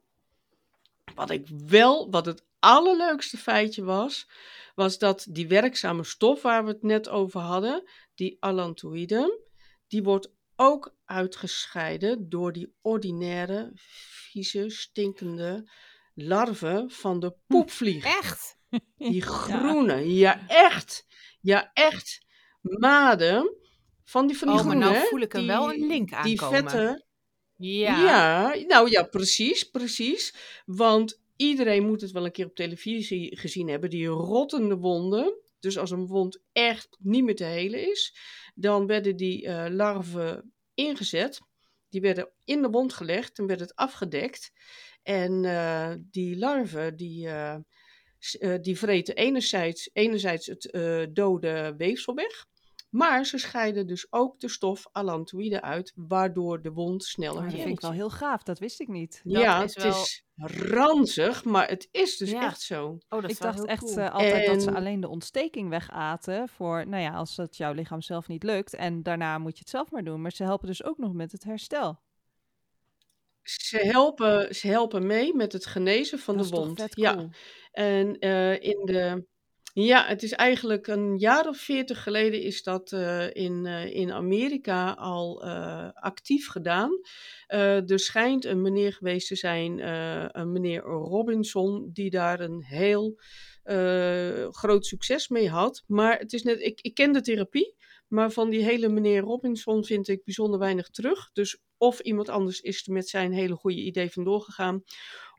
Wat ik wel, wat het allerleukste feitje was, was dat die werkzame stof waar we het net over hadden, die allantoïde, die wordt ook uitgescheiden door die ordinaire, vieze, stinkende larven van de poepvlieg. Echt? Die groene, ja echt, ja echt, maden van die van die Oh, maar groene, nou voel ik er die- wel een link Die aankomen. vette, Ja. ja. nou ja, precies, precies. Want iedereen moet het wel een keer op televisie gezien hebben. Die rottende wonden. Dus als een wond echt niet meer te helen is, dan werden die eh, larven ingezet. Die werden in de wond gelegd en werd het afgedekt. En eh, die larven die, eh, die vreten enerzijds, enerzijds het dode weefsel weg. Maar ze scheiden dus ook de stof allantoïde uit, waardoor de wond sneller Maar dat vind ik wel heel gaaf, dat wist ik niet. Dat ja, is het wel- is ranzig, maar het is dus Ja. echt zo. Oh, dat is Ik wel dacht heel echt cool. eh, altijd dat ze En- alleen de ontsteking wegaten voor, nou ja, als het jouw lichaam zelf niet lukt. En daarna moet je het zelf maar doen. Maar ze helpen dus ook nog met het herstel. Ze helpen, ze helpen mee met het genezen van dat de is toch wond. Ja. En eh, in de. Ja, het is eigenlijk een jaar of veertig geleden is dat eh, in, eh, in Amerika al eh, actief gedaan. Er schijnt een meneer geweest te zijn, een meneer Robinson, die daar een heel groot succes mee had. Maar het is net, ik, ik ken de therapie, maar van die hele meneer Robinson vind ik bijzonder weinig terug. Dus of iemand anders is er met zijn hele goede idee vandoor gegaan.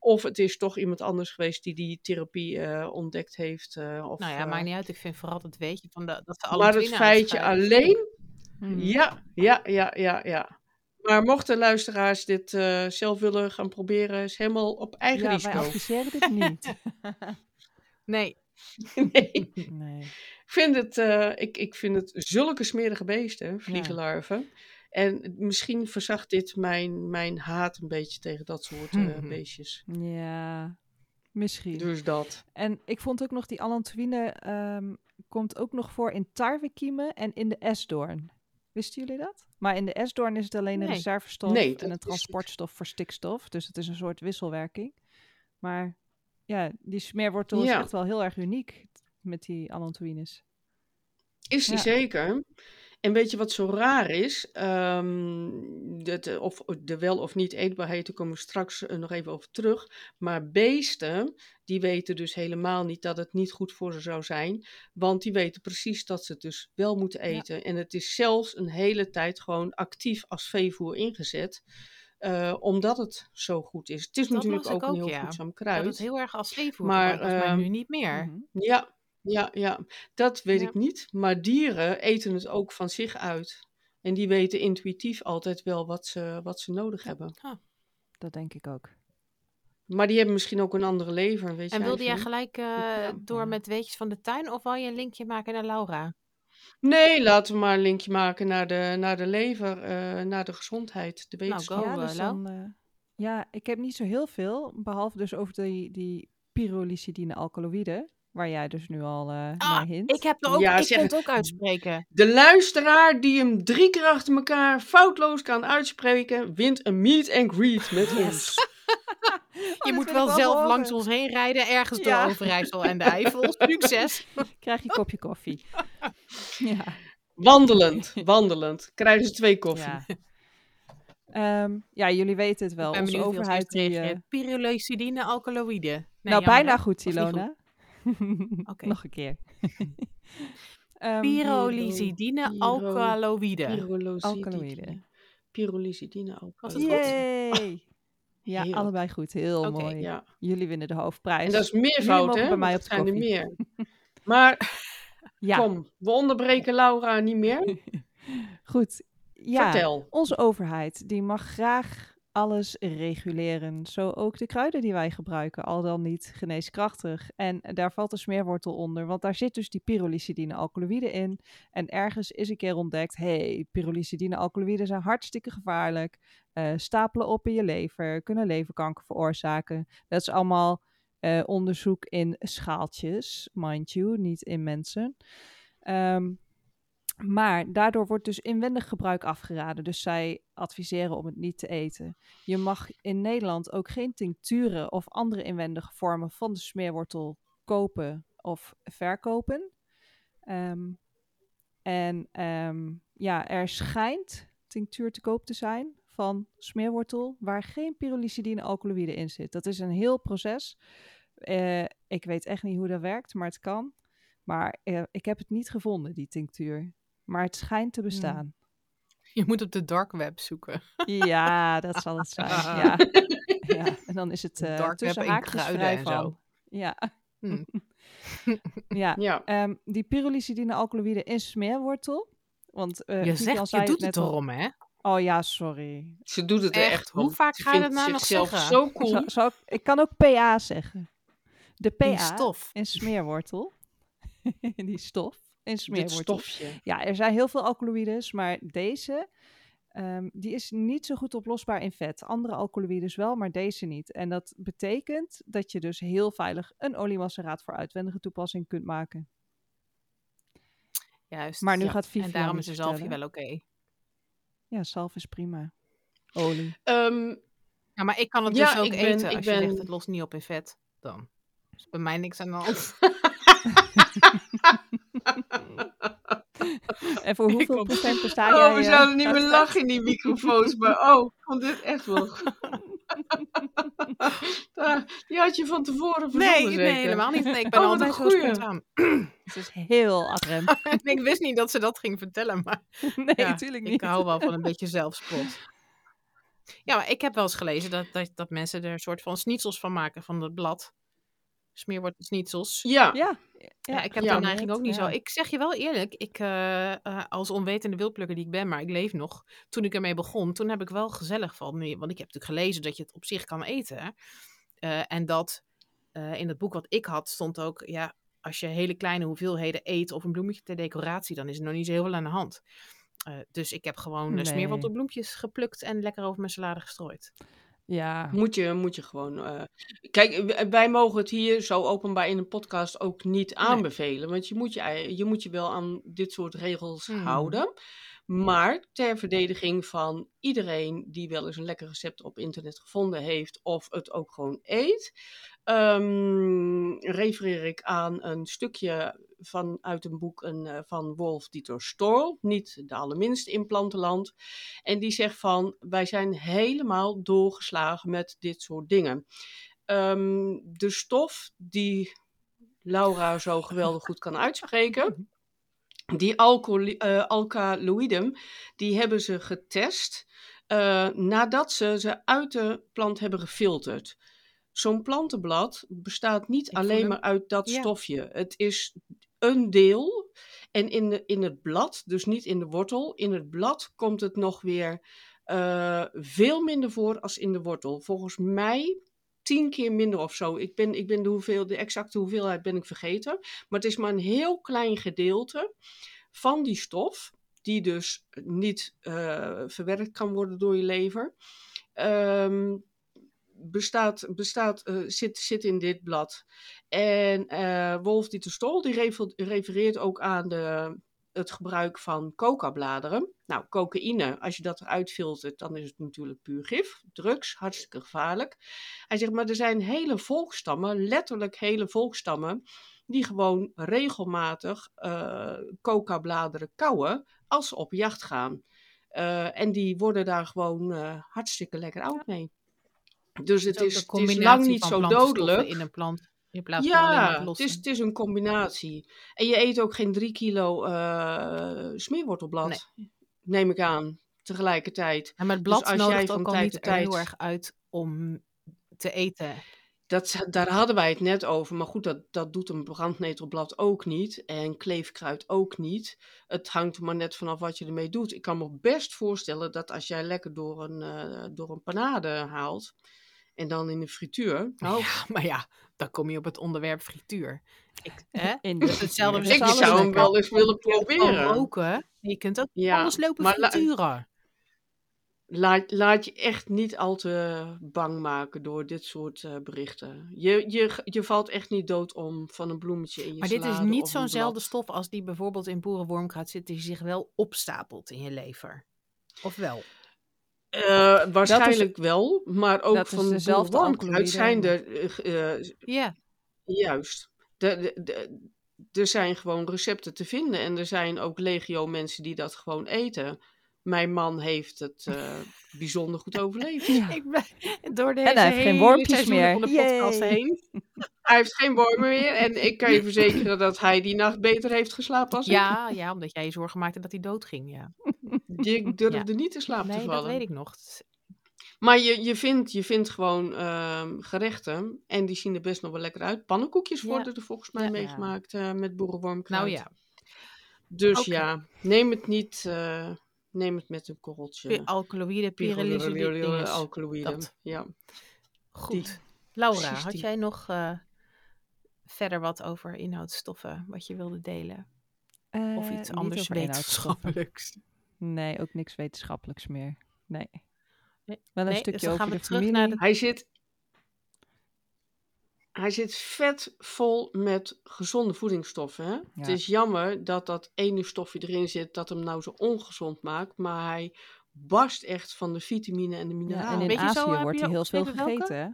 Of het is toch iemand anders geweest die die therapie eh, ontdekt heeft. eh, of, nou ja, eh, maakt niet uit. Ik vind vooral het weetje van de, dat ze alle maar het feitje alleen, Hmm. ja, ja, ja, ja, ja. Maar mochten luisteraars dit zelf willen gaan proberen, is helemaal op eigen Ja, wij risico. adviseren dit niet. Nee. nee. nee. Ik vind het, ik, ik vind het zulke smerige beesten, vliegenlarven. En misschien verzacht dit mijn, mijn haat een beetje tegen dat soort eh, Mhm. beestjes. Ja, misschien. Dus dat. En ik vond ook nog die allantoïne ehm, komt ook nog voor in tarwekiemen en in de esdoorn. Wisten jullie dat? Maar in de esdoorn is het alleen een Nee. reservestof Nee, en een transportstof voor stikstof. Dus het is een soort wisselwerking. Maar ja, die smeerwortel is Ja. echt wel heel erg uniek met die allantoïnes. Is die Ja. zeker. En weet je wat zo raar is? Ehm, dat, of de wel of niet eetbaarheid, daar komen we straks eh, nog even over terug. Maar beesten, die weten dus helemaal niet dat het niet goed voor ze zou zijn. Want die weten precies dat ze het dus wel moeten Ja. eten. En het is zelfs een hele tijd gewoon actief als veevoer ingezet. eh, omdat het zo goed is. Het is Dat natuurlijk ook een heel ja. voedzaam Dat kruid. het heel erg als zeevoer Maar, was, maar ehm, nu niet meer. Mhm. Ja, ja, ja. Dat weet Ja. ik niet. Maar dieren eten het ook van zich uit. En die weten intuïtief altijd wel wat ze, wat ze nodig hebben. Dat denk ik ook. Maar die hebben misschien ook een andere lever, weet En jij wilde jij veel? gelijk eh, Ja. door met weetjes van de tuin of wil je een linkje maken naar Laura? Nee, laten we maar een linkje maken naar de, naar de lever, eh, naar de gezondheid, de Nou, wetenschap. go. ja, eh, dus Lau? dan, eh, ja, ik heb niet zo heel veel, behalve dus over die, die pyrolysidine alkaloïden, waar jij dus nu al eh Ah, naar hint. Ik heb er ook, Ja, ik zeg kon het. ook uitspreken. De luisteraar die hem drie keer achter elkaar foutloos kan uitspreken, wint een meet and greet met ons. je dit moet wel zelf horen. langs ons heen rijden, ergens door Ja. Overijssel en de Eifel. Succes! Krijg je een kopje koffie. ja. Wandelend, wandelend. Krijgen ze twee koffie. Ja. Ehm, ja, jullie weten het wel. Ik ben Onze benieuwd wie als overheid die. Pyrolysidine alkaloïden. Nee, nou, jammer, bijna goed, Was niet goed. Ilona. Nog een keer. Ehm, Pyrolysidine Pyro- alkaloïden. Pyrolysidine. Alkaloïden. Pyrolysidine Was alkaloïden. het goed? Yay! Ja, allebei goed. Heel mooi. Ja. Jullie winnen de hoofdprijs. En dat is meervoud, mogen hè? bij mij op zijn er meer. Maar ja, kom, we onderbreken Laura niet meer. goed. Ja, Vertel. onze overheid die mag graag alles reguleren. Zo ook de kruiden die wij gebruiken, al dan niet geneeskrachtig. En daar valt de smeerwortel onder, want daar zit dus die pyrolysidine alkaloïden in. En ergens is een keer ontdekt, hey, pyrolysidine alkaloïden zijn hartstikke gevaarlijk. eh, stapelen op in je lever, kunnen leverkanker veroorzaken. Dat is allemaal eh, onderzoek in schaaltjes, mind you, niet in mensen. Ehm, maar daardoor wordt dus inwendig gebruik afgeraden. Dus zij adviseren om het niet te eten. Je mag in Nederland ook geen tincturen of andere inwendige vormen van de smeerwortel kopen of verkopen. Ehm, en ehm, ja, er schijnt tinctuur te koop te zijn van smeerwortel waar geen pyrolysidine alkaloïde in zit. Dat is een heel proces. Eh, ik weet echt niet hoe dat werkt, maar het kan. Maar eh, ik heb het niet gevonden, die tinctuur. Maar het schijnt te bestaan. Je moet op de dark web zoeken. Ja, dat zal het zijn. Ja. ja. En dan is het eh Dark web tussen en haakjes vrij van. zo. Ja, Hm. ja. Ja. Ehm, die pyrolysidine alkaloïde in smeerwortel. Want eh Je zegt, je zei doet het erom, hè? Oh ja, sorry. Ze doet het er Echt? echt om. Hoe vaak ga je dat nou nog zeggen? zo cool. Ik, ik kan ook PA zeggen. De PA Die stof. in smeerwortel. die stof in Dit smeerwortel. stofje. Ja, er zijn heel veel alkaloïdes, maar deze ehm, die is niet zo goed oplosbaar in vet. Andere alkaloïdes wel, maar deze niet. En dat betekent dat je dus heel veilig een oliemasseraat voor uitwendige toepassing kunt maken. Juist. Maar nu ja. gaat Vivian En daarom is de zalfje wel oké. Ja, zalf is prima. Olie. Ehm, Ja, maar ik kan het Ja, dus ook ik ben- eten ik als je ben- zegt het lost niet op in vet. Dan is bij mij niks aan de hand. En voor hoeveel procent besta jij? oh, we eh, zouden niet meer lachen in die microfoons. Maar oh, ik vond dit echt wel... Die had je van tevoren verzonnen, Nee, nee, helemaal niet. Nee, ik ben Oh, altijd een zo spontaan. Het is heel agrem. ik wist niet dat ze dat ging vertellen, maar nee, ja, natuurlijk ik niet. hou wel van een beetje zelfspot. Ja, maar ik heb wel eens gelezen dat, dat, dat mensen er een soort van schnitzels van maken van het blad. Smeerwoord schnitzels. Ja, Ja, Ja, ik heb Ja. de neiging ook niet Ja. zo. Ik zeg je wel eerlijk, ik eh, eh, als onwetende wildplukker die ik ben, maar ik leef nog. Toen ik ermee begon, toen heb ik wel gezellig van, want ik heb natuurlijk gelezen dat je het op zich kan eten. Eh, en dat eh, in het boek wat ik had stond ook, ja, als je hele kleine hoeveelheden eet of een bloemetje ter decoratie, dan is er nog niet zo heel veel aan de hand. Eh, dus ik heb gewoon Nee. nee. smeerwortelbloempjes geplukt en lekker over mijn salade gestrooid. Ja. Moet je, moet je gewoon. eh, Kijk, w- wij mogen het hier zo openbaar in een podcast ook niet aanbevelen. Want je moet je, je moet je wel aan dit soort regels Hmm. houden. Maar ter verdediging van iedereen die wel eens een lekker recept op internet gevonden heeft. of het ook gewoon eet. ehm, refereer ik aan een stukje van, uit een boek een, eh, van Wolf Dieter Storl. Niet de allerminste in Plantenland. En die zegt van, wij zijn helemaal doorgeslagen met dit soort dingen. Ehm, de stof die Laura zo geweldig goed kan uitspreken, die alkaloïden, die hebben ze getest eh, nadat ze ze uit de plant hebben gefilterd. Zo'n plantenblad bestaat niet alleen maar uit dat Ja. stofje. Het is een deel. En in, de, in het blad, dus niet in de wortel, in het blad komt het nog weer eh, veel minder voor als in de wortel. Volgens mij tien keer minder of zo. Ik ben, ik ben de, hoeveel, de exacte hoeveelheid ben ik vergeten. Maar het is maar een heel klein gedeelte van die stof, die dus niet eh, verwerkt kan worden door je lever. Ehm, bestaat, bestaat, eh, zit, zit in dit blad. En eh, Wolf Dieter Stol die refer- refereert ook aan de, het gebruik van coca-bladeren. Nou, cocaïne, als je dat eruit filtert, dan is het natuurlijk puur gif. Drugs, hartstikke gevaarlijk. Hij zegt, maar er zijn hele volkstammen, letterlijk hele volkstammen, die gewoon regelmatig eh coca-bladeren kauwen als ze op jacht gaan. En die worden daar gewoon hartstikke lekker oud mee. Dus het is, het lang niet van zo dodelijk. in een plant. In plaats van Ja, het het is, het is een combinatie. En je eet ook geen drie kilo eh, smeerwortelblad, neem ik aan, tegelijkertijd. En maar het Dus blad als jij nodigt van ook al tijd niet tot er heel tijd- erg uit om te eten. Dat, daar hadden wij het net over. Maar goed, dat, dat doet een brandnetelblad ook niet. En kleefkruid ook niet. Het hangt er maar net vanaf wat je ermee doet. Ik kan me best voorstellen dat als jij lekker door een, eh, door een panade haalt. En dan in de frituur. Ja, maar ja, dan kom je op het onderwerp frituur. Ik, hè? In Dat is hetzelfde ik zou hem lekker. wel eens willen Je proberen. roken. Je kunt ook Ja, alles lopen maar frituren. Laat, laat je echt niet al te bang maken door dit soort eh, berichten. Je, je, je valt echt niet dood om van een bloemetje in je Maar dit is niet zo'nzelfde stof als die bijvoorbeeld in boerenwormkruid zit, die zich wel opstapelt in je lever. Of wel? Eh, waarschijnlijk wel, maar ook dat is van dezelfde wormkruid zijn alkaloïden. er eh, eh, Ja. juist. De, de, de- er zijn gewoon recepten te vinden en er zijn ook legio mensen die dat gewoon eten. Mijn man heeft het eh, bijzonder goed overleefd. Ik ben door deze hij heeft geen wormpjes meer. van de podcast Yay. heen. Hij heeft geen wormen meer en ik kan je verzekeren dat hij die nacht beter heeft geslapen als ik. Ja, ja, omdat jij je zorgen maakte dat hij doodging, ja. Ik durfde niet te slapen te Nee, vallen. dat weet ik nog. Maar je, je, vindt, je vindt gewoon ehm, gerechten en die zien er best nog wel lekker uit. Pannenkoekjes Ja. worden er volgens mij Ja. meegemaakt eh, met boerenwormkruid. Nou ja, Dus ja, neem het niet, eh, neem het met een korreltje. pyrrolizine, alkaloïden. dat. Ja. Goed. Laura, precies had die. jij nog eh, verder wat over inhoudsstoffen wat je wilde delen? Of iets anders wetenschappelijks? Nee, ook niks wetenschappelijks meer. Nee. Nee, Wel een nee, stukje dus dan over gaan we de terug familie. naar de- Hij zit, hij zit vet vol met gezonde voedingsstoffen. Hè? Het is jammer dat dat ene stofje erin zit dat hem nou zo ongezond maakt. Maar hij barst echt van de vitamine en de Ja, mineralen. en in Weet je zo, Azië heb wordt hij heel veel gegeten, hè?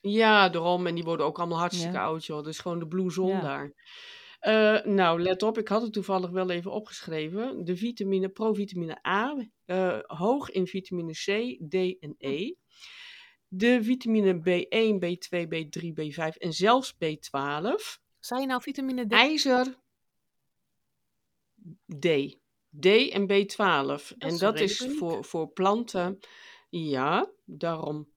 Ja, daarom. En die worden ook allemaal hartstikke Ja. oud, joh. Dat is gewoon de blue zone Ja. daar. Eh, nou, let op. Ik had het toevallig wel even opgeschreven. De vitamine, provitamine A, eh, hoog in vitamine C, D en E. De vitamine B1, B2, B3, B5 en zelfs B12. Zou je nou vitamine D? IJzer, D. D en B12. en dat is voor, voor planten. Ja, daarom.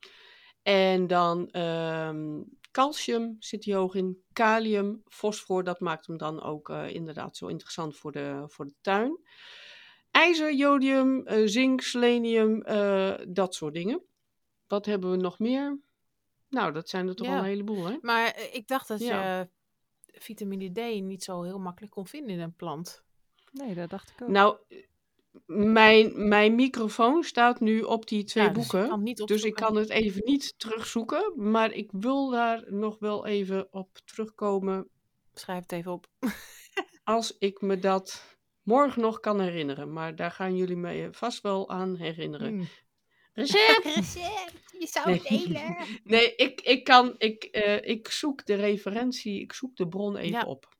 En dan ehm, calcium zit hij hoog in. Kalium, fosfor, dat maakt hem dan ook eh, inderdaad zo interessant voor de, voor de tuin. IJzer, jodium, eh, zink, selenium, eh, dat soort dingen. Wat hebben we nog meer? Nou, dat zijn er toch al een heleboel, hè? Maar ik dacht dat Ja. je vitamine D niet zo heel makkelijk kon vinden in een plant. Nee, dat dacht ik ook. Nou, mijn, mijn microfoon staat nu op die twee Ja, dus boeken. Dus ik kan het even niet terugzoeken. Maar ik wil daar nog wel even op terugkomen. Schrijf het even op. Als ik me dat morgen nog kan herinneren. Maar daar gaan jullie me vast wel aan herinneren. Hmm. Recept! Recept, je zou Nee. het delen. Nee, ik, ik kan. Ik, eh, ik zoek de referentie. Ik zoek de bron even Ja. op.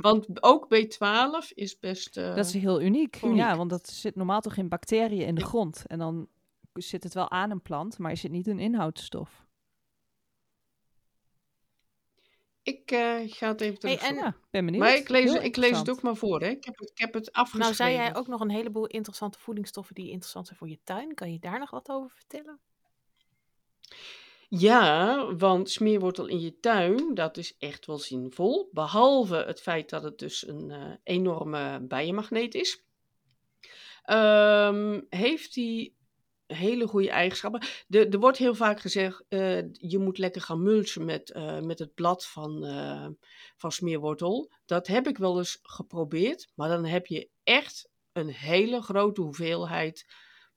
Want ook B12 is best. eh, Dat is heel uniek. uniek. Ja, want dat zit normaal toch in bacteriën in de grond. En dan zit het wel aan een plant, maar is het niet een inhoudstof. Ik eh, ga het even Hey, terug. en- Ja, ben benieuwd. maar ik lees, Heel ik lees het ook maar voor. Hè. Ik, heb het, ik heb het afgeschreven. Nou, zei jij ook nog een heleboel interessante voedingsstoffen die interessant zijn voor je tuin. Kan je daar nog wat over vertellen? Ja, want smeerwortel in je tuin, dat is echt wel zinvol. Behalve het feit dat het dus een eh, enorme bijenmagneet is. Ehm, heeft hij hele goede eigenschappen. De, er wordt heel vaak gezegd, eh, je moet lekker gaan mulchen met, eh, met het blad van, van smeerwortel. Dat heb ik wel eens geprobeerd, maar dan heb je echt een hele grote hoeveelheid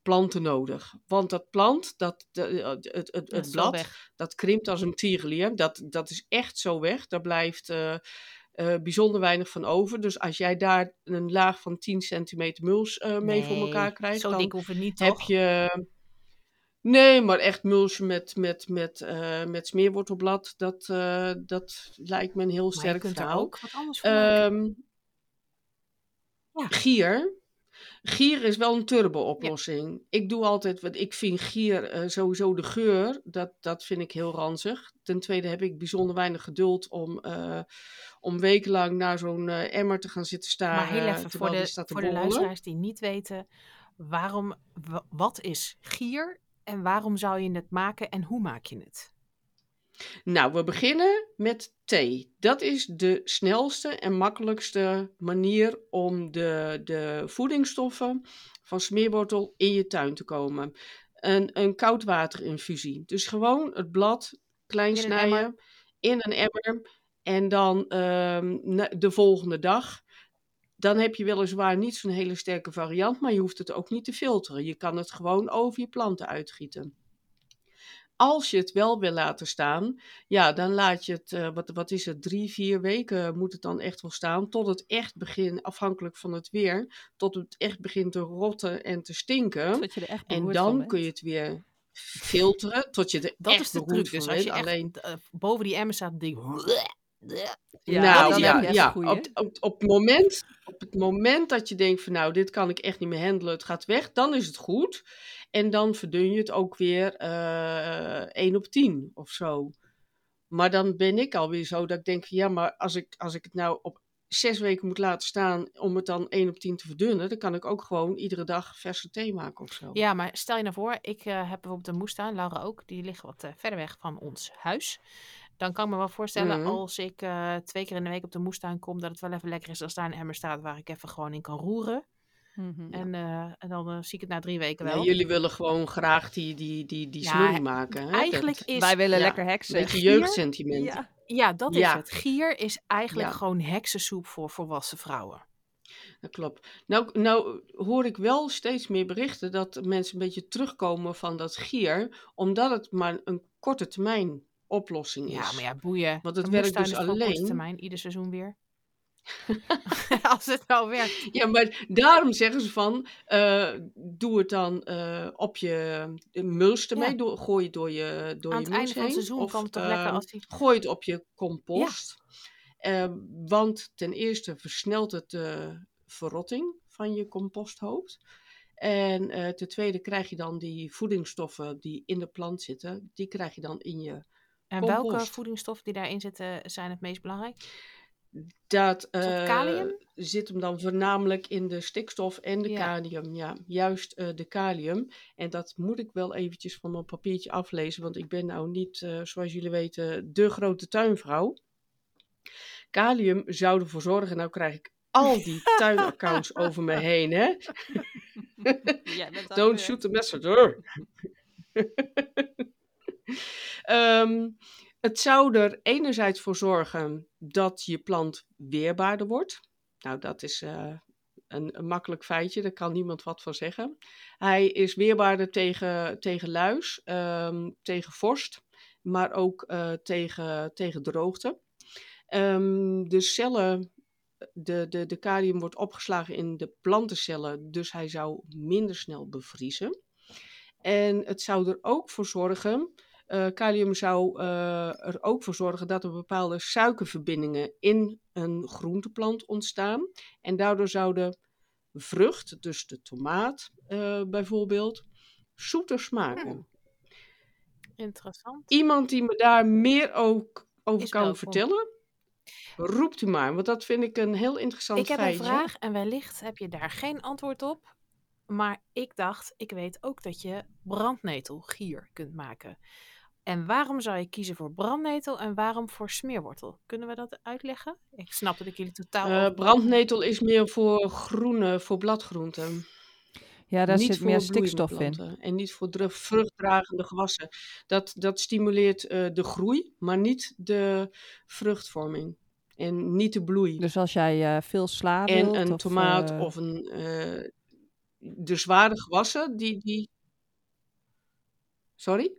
planten nodig. Want dat plant, dat, de- het, het, het, Dat blad, dat krimpt als een tierenlier. Dat, dat is echt zo weg. Daar blijft eh, eh, bijzonder weinig van over. Dus als jij daar een laag van 10 centimeter muls eh, mee voor elkaar krijgt, Zo dan dik niet, heb toch? je... Nee, maar echt mulchen met, met, met, eh, met smeerwortelblad, dat, eh, dat lijkt me een heel Maar je sterk kunt er ook wat anders maken. Ehm, Ja. Gier. Gier is wel een turbo-oplossing. Ik doe altijd, wat ik vind gier eh, sowieso de geur, dat, dat vind ik heel ranzig. Ten tweede heb ik bijzonder weinig geduld om, eh, om wekenlang naar zo'n eh, emmer te gaan zitten staren. maar heel even voor de, voor de luisteraars die niet weten, waarom, wa- wat is gier en waarom zou je het maken en hoe maak je het? Nou, we beginnen met thee. Dat is de snelste en makkelijkste manier om de, de voedingsstoffen van smeerwortel in je tuin te komen. Een, een koudwaterinfusie. Dus gewoon het blad klein In snijden in een emmer. En dan ehm, de volgende dag. Dan heb je weliswaar niet zo'n hele sterke variant, maar je hoeft het ook niet te filteren. Je kan het gewoon over je planten uitgieten. Als je het wel wil laten staan, ja, dan laat je het, eh, wat, wat is het, drie, vier weken moet het dan echt wel staan. Tot het echt begint, afhankelijk van het weer, tot het echt begint te rotten en te stinken. Tot je er echt En dan kun je het weer filteren, tot je er Dat echt is de truc. Dus als je echt Alleen, eh, boven die emmer staat, denk Ja, nou dan ja, ja goeie. op, op, op, het moment, op het moment dat je denkt van nou, dit kan ik echt niet meer handelen, het gaat weg, dan is het goed. En dan verdun je het ook weer eh 1 op 10 of zo. Maar dan ben ik alweer zo dat ik denk ja, maar als ik, als ik het nou op zes weken moet laten staan om het dan 1 op 10 te verdunnen, dan kan ik ook gewoon iedere dag verse thee maken of zo. Ja, maar stel je nou voor, ik eh, heb bijvoorbeeld een moestuin, Laura ook, die ligt wat eh, verder weg van ons huis. Dan kan ik me wel voorstellen, Mhm. als ik twee keer in de week op de moestuin kom, dat het wel even lekker is als daar een emmer staat waar ik even gewoon in kan roeren. Mhm. En, eh, en dan eh, zie ik het na drie weken Ja, wel. jullie willen gewoon graag die, die, die, die Ja, smurrie maken. Hè? Eigenlijk Dat- is, Wij willen ja, lekker een heksen. beetje gier- jeugdsentiment. Ja. ja, dat is het. Gier is eigenlijk Ja. gewoon heksensoep voor volwassen vrouwen. Dat klopt. Nou, nou hoor ik wel steeds meer berichten dat mensen een beetje terugkomen van dat gier, omdat het maar een korte termijn oplossing is. Ja, maar ja, boeien. Want het Een werkt dus gewoon korte alleen- termijn, ieder seizoen weer. als het nou werkt. Ja, maar daarom zeggen ze van, eh, doe het dan eh, op je mulch ermee, Ja. door, gooi het door je door Aan je het einde van het seizoen of, kan het eh, lekker als die... Gooi het op je compost. Eh, want ten eerste versnelt het de verrotting van je composthoop. En eh, ten tweede krijg je dan die voedingsstoffen die in de plant zitten, die krijg je dan in je. En welke voedingsstoffen die daarin zitten zijn het meest belangrijk? Dat kalium? zit hem dan voornamelijk in de stikstof en de Ja. kalium. Ja, juist eh, de kalium. En dat moet ik wel eventjes van mijn papiertje aflezen, want ik ben nou niet, eh, zoals jullie weten, de grote tuinvrouw. Kalium zou ervoor zorgen, nou krijg ik al die tuinaccounts over me heen, hè? Don't shoot the messenger. Ehm, het zou er enerzijds voor zorgen dat je plant weerbaarder wordt. Nou, dat is eh, een, een makkelijk feitje, daar kan niemand wat van zeggen. Hij is weerbaarder tegen, tegen luis, ehm, tegen vorst, maar ook eh, tegen, tegen droogte. Ehm, de cellen, de, de, de kalium wordt opgeslagen in de plantencellen, dus hij zou minder snel bevriezen. En het zou er ook voor zorgen, eh, kalium zou eh, er ook voor zorgen dat er bepaalde suikerverbindingen in een groenteplant ontstaan. En daardoor zou de vrucht, dus de tomaat eh, bijvoorbeeld, zoeter smaken. Interessant. Iemand die me daar meer ook over Is kan welkom. vertellen, roept u maar, want dat vind ik een heel interessant Ik heb een feitje. vraag en wellicht heb je daar geen antwoord op. Maar ik dacht, ik weet ook dat je brandnetelgier kunt maken. En waarom zou je kiezen voor brandnetel en waarom voor smeerwortel? Kunnen we dat uitleggen? Ik snap dat ik jullie totaal... Eh, brandnetel is meer voor groene, voor bladgroenten. Ja, daar niet zit voor meer stikstof in. En niet voor vruchtdragende gewassen. Dat, dat stimuleert eh, de groei, maar niet de vruchtvorming. En niet de bloei. Dus als jij eh, veel sla en een of, tomaat of een. eh, de zware gewassen, die. die... Sorry?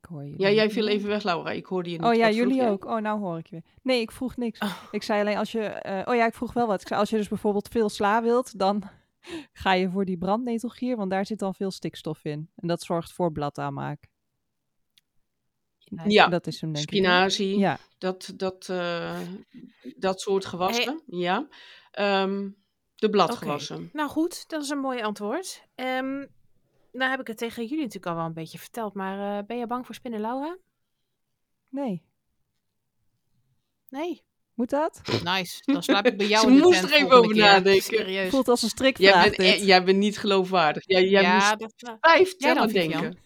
Ik hoor je Ja, jij viel even weg, Laura. Ik hoorde je niet. Oh ja, Wat jullie jij? ook. Oh, nou hoor ik je weer. Nee, ik vroeg niks. Oh. Ik zei alleen als je... eh, oh ja, ik vroeg wel wat. Ik zei, als je dus bijvoorbeeld veel sla wilt, dan ga je voor die brandnetelgier, want daar zit dan veel stikstof in. En dat zorgt voor bladaanmaak. Ja, Dat is hem denk ik. spinazie. Ja. Dat, dat, eh, dat soort gewassen. Ja. Ehm, de bladgewassen. Nou goed, dat is een mooi antwoord. Ehm nou heb ik het tegen jullie natuurlijk al wel een beetje verteld. Maar eh, ben je bang voor spinnen, Laura? Nee. Nee. Moet dat? Nice. Dan slaap ik bij jou Ze in de moest tent er even over keer. nadenken. Serieus. Voelt als een Jij strikvraag bent, dit. eh, jij bent niet geloofwaardig. Jij, jij ja, moest dat, vijf Jij dan, tellen denken.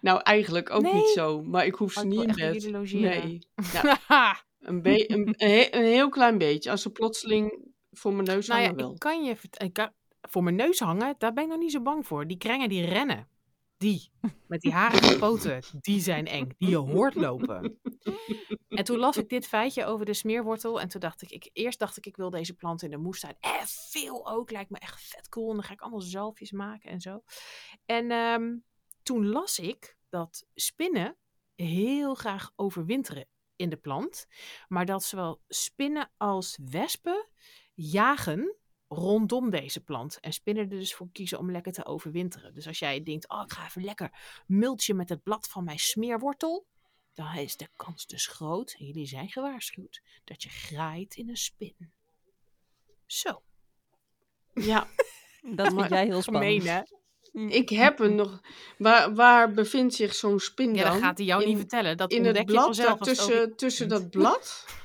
Nou, eigenlijk ook Nee. niet zo. Maar ik hoef Oh, ze ik niet in bed. Nee. Ja, een, een, een, he- een heel klein beetje. Als ze plotseling voor mijn neus nou ja, hangen wel. ik kan je vert- ik kan- voor mijn neus hangen, daar ben ik nog niet zo bang voor. Die krengen die rennen. Die, met die harige poten, die zijn eng. Die je hoort lopen. En toen las ik dit feitje over de smeerwortel. En toen dacht ik, ik eerst dacht ik, ik wil deze plant in de moestuin. Eh, veel ook, lijkt me echt vet cool. En dan ga ik allemaal zalfjes maken en zo. En ehm, toen las ik dat spinnen heel graag overwinteren in de plant. Maar dat zowel spinnen als wespen jagen rondom deze plant. En spinnen er dus voor kiezen om lekker te overwinteren. Dus als jij denkt, oh ik ga even lekker multje met het blad van mijn smeerwortel. Dan is de kans dus groot, en jullie zijn gewaarschuwd, dat je graait in een spin. Zo, Ja, Dat vind jij heel spannend. gemeen hè? ik heb er nog... Waar, waar bevindt zich zo'n spin Ja, dan? dat gaat hij jou in, niet vertellen. Dat in het je blad vanzelf als het over- tussen, tussen dat blad?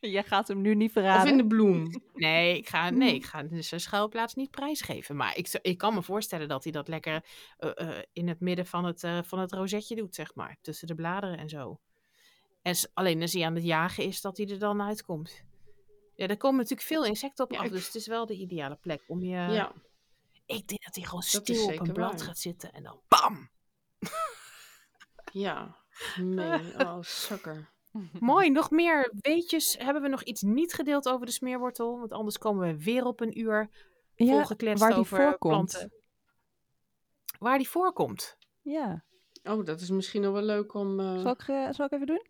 Jij gaat hem nu niet of verraden. in de bloem? Nee, ik ga, nee, ik ga dus zijn schuilplaats niet prijsgeven. Maar ik, ik kan me voorstellen dat hij dat lekker eh, eh, in het midden van het, eh, van het rozetje doet, zeg maar. Tussen de bladeren en zo. En alleen als hij aan het jagen is, dat hij er dan uitkomt. Ja, daar komen natuurlijk veel insecten op Ja, af. ik- Dus het is wel de ideale plek om je... Ja. Ik denk dat hij gewoon Dat stil op een blad waar. gaat zitten en dan bam! Ja. Nee, oh, sukker. Mooi, nog meer weetjes. Hebben we nog iets niet gedeeld over de smeerwortel? Want anders komen we weer op een uur Ja, volgekletst waar die over voorkomt. planten. Waar die voorkomt. Ja. Oh, dat is misschien nog wel leuk om, eh, Zal ik, eh, zal ik even doen?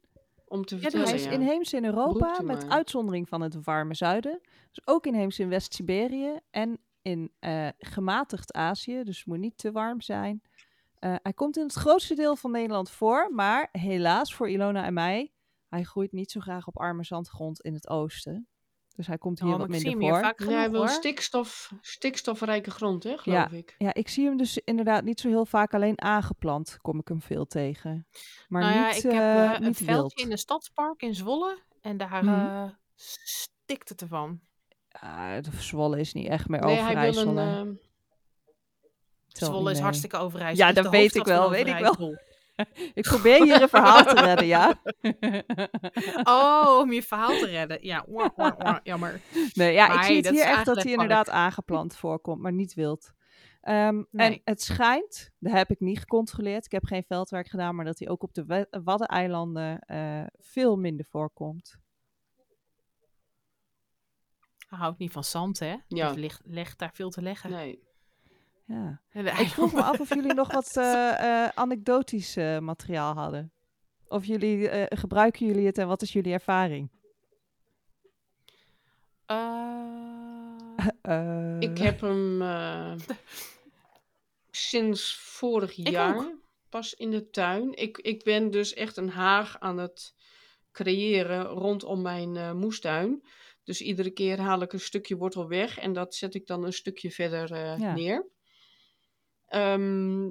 om te vertellen. Hij is ja. inheems in Europa, met maar. uitzondering van het warme zuiden. Dus ook inheems in West-Siberië en in eh, gematigd Azië, dus het moet niet te warm zijn. Eh, hij komt in het grootste deel van Nederland voor, maar helaas voor Ilona en mij, hij groeit niet zo graag op arme zandgrond in het oosten. Dus hij komt hier Oh, wat maar ik zie minder hem hier voor. vaak Nee, hij genoeg wil hoor. stikstof, stikstofrijke grond, hè, geloof ik. Ja, ik zie hem dus inderdaad niet zo heel vaak alleen aangeplant. Kom ik hem veel tegen. Maar nou ja, niet, ik heb eh, eh, een niet veldje wild. in een stadspark in Zwolle. En daar Mhm. eh, stikt het ervan. De Zwolle is niet echt meer Nee, hij wil een... ehm, Zwolle is hartstikke Overijssel. Ja, dat weet ik wel, weet ik wel. Ik probeer hier een verhaal te redden, ja. Oh, om je verhaal te redden. Ja, wah, wah, wah, jammer. Nee, ja, ik zie het hier echt dat hij inderdaad aangeplant voorkomt, maar niet wild. Ehm, En het schijnt, dat heb ik niet gecontroleerd, ik heb geen veldwerk gedaan, maar dat hij ook op de Waddeneilanden eh, veel minder voorkomt. Hij houdt niet van zand, hè? Ja. Dus ligt, legt daar veel te leggen. nee. Ja. Ik vroeg me af of jullie nog wat eh, eh, anekdotisch eh, materiaal hadden. Of jullie, gebruiken jullie het en wat is jullie ervaring? Ik heb hem sinds vorig Ik jaar ook. pas in de tuin. Ik, ik ben dus echt een haag aan het creëren rondom mijn moestuin. Dus iedere keer haal ik een stukje wortel weg en dat zet ik dan een stukje verder Ja. neer. Ehm,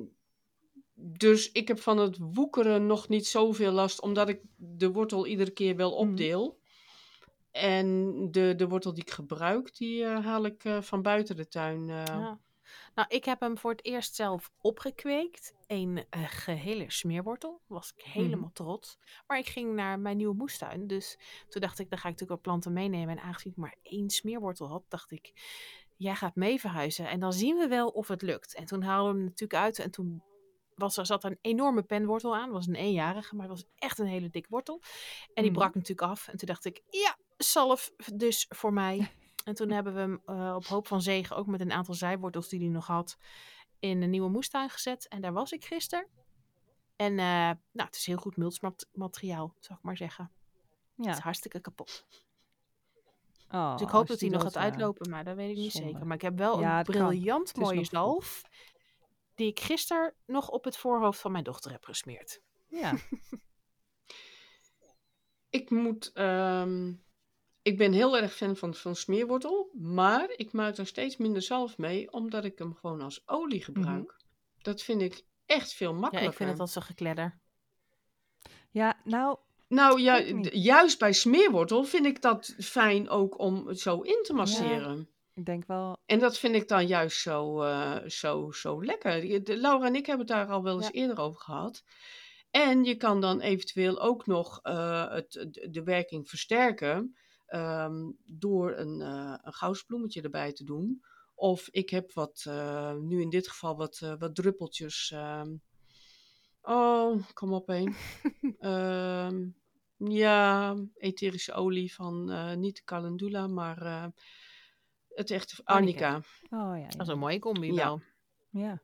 dus ik heb van het woekeren nog niet zoveel last, omdat ik de wortel iedere keer wel Mhm. opdeel. En de, de wortel die ik gebruik, die eh, haal ik eh, van buiten de tuin. eh. ja. Nou, ik heb hem voor het eerst zelf opgekweekt. Een eh, gehele smeerwortel. Was ik helemaal trots. Maar ik ging naar mijn nieuwe moestuin. Dus toen dacht ik, dan ga ik natuurlijk wel planten meenemen. En aangezien ik maar één smeerwortel had, dacht ik, jij gaat mee verhuizen. En dan zien we wel of het lukt. En toen haalden we hem natuurlijk uit. En toen was er, zat er een enorme penwortel aan. Het was een eenjarige, maar het was echt een hele dikke wortel. En die Mhm. brak natuurlijk af. En toen dacht ik, ja, zalf dus voor mij. En toen hebben we hem eh, op hoop van zegen, ook met een aantal zijwortels die hij nog had, in een nieuwe moestuin gezet. En daar was ik gisteren. En eh, nou, het is heel goed mulchmateriaal, zou ik maar zeggen. Het is ja. hartstikke kapot. Oh, Dus ik hoop als dat die hij nog gaat eh, uitlopen, maar dat weet ik niet zonde. zeker. Maar ik heb wel Ja, een briljant mooie zalf, die ik gisteren nog op het voorhoofd van mijn dochter heb gesmeerd. Ja, Ik moet. ehm, ik ben heel erg fan van, van smeerwortel, maar ik maak er steeds minder zalf mee, omdat ik hem gewoon als olie gebruik. Dat vind ik echt veel Ja, makkelijker. ik vind het al zo gekledder. ja nou, Nou, ja, juist bij smeerwortel vind ik dat fijn ook om het zo in te masseren. ik denk wel, En dat vind ik dan juist zo, eh, zo, zo lekker. Laura en ik hebben het daar al wel eens Ja. eerder over gehad. En je kan dan eventueel ook nog eh, het, de, werking versterken ehm, door een, eh een goudsbloemetje erbij te doen. Of ik heb wat, nu in dit geval wat, wat druppeltjes. ehm, oh, kom op heen. Ehm, ja, etherische olie van eh, niet de calendula, maar eh, het echte Arnica. arnica. oh ja, Dat is ja. een mooie combi Ja. wel. ja.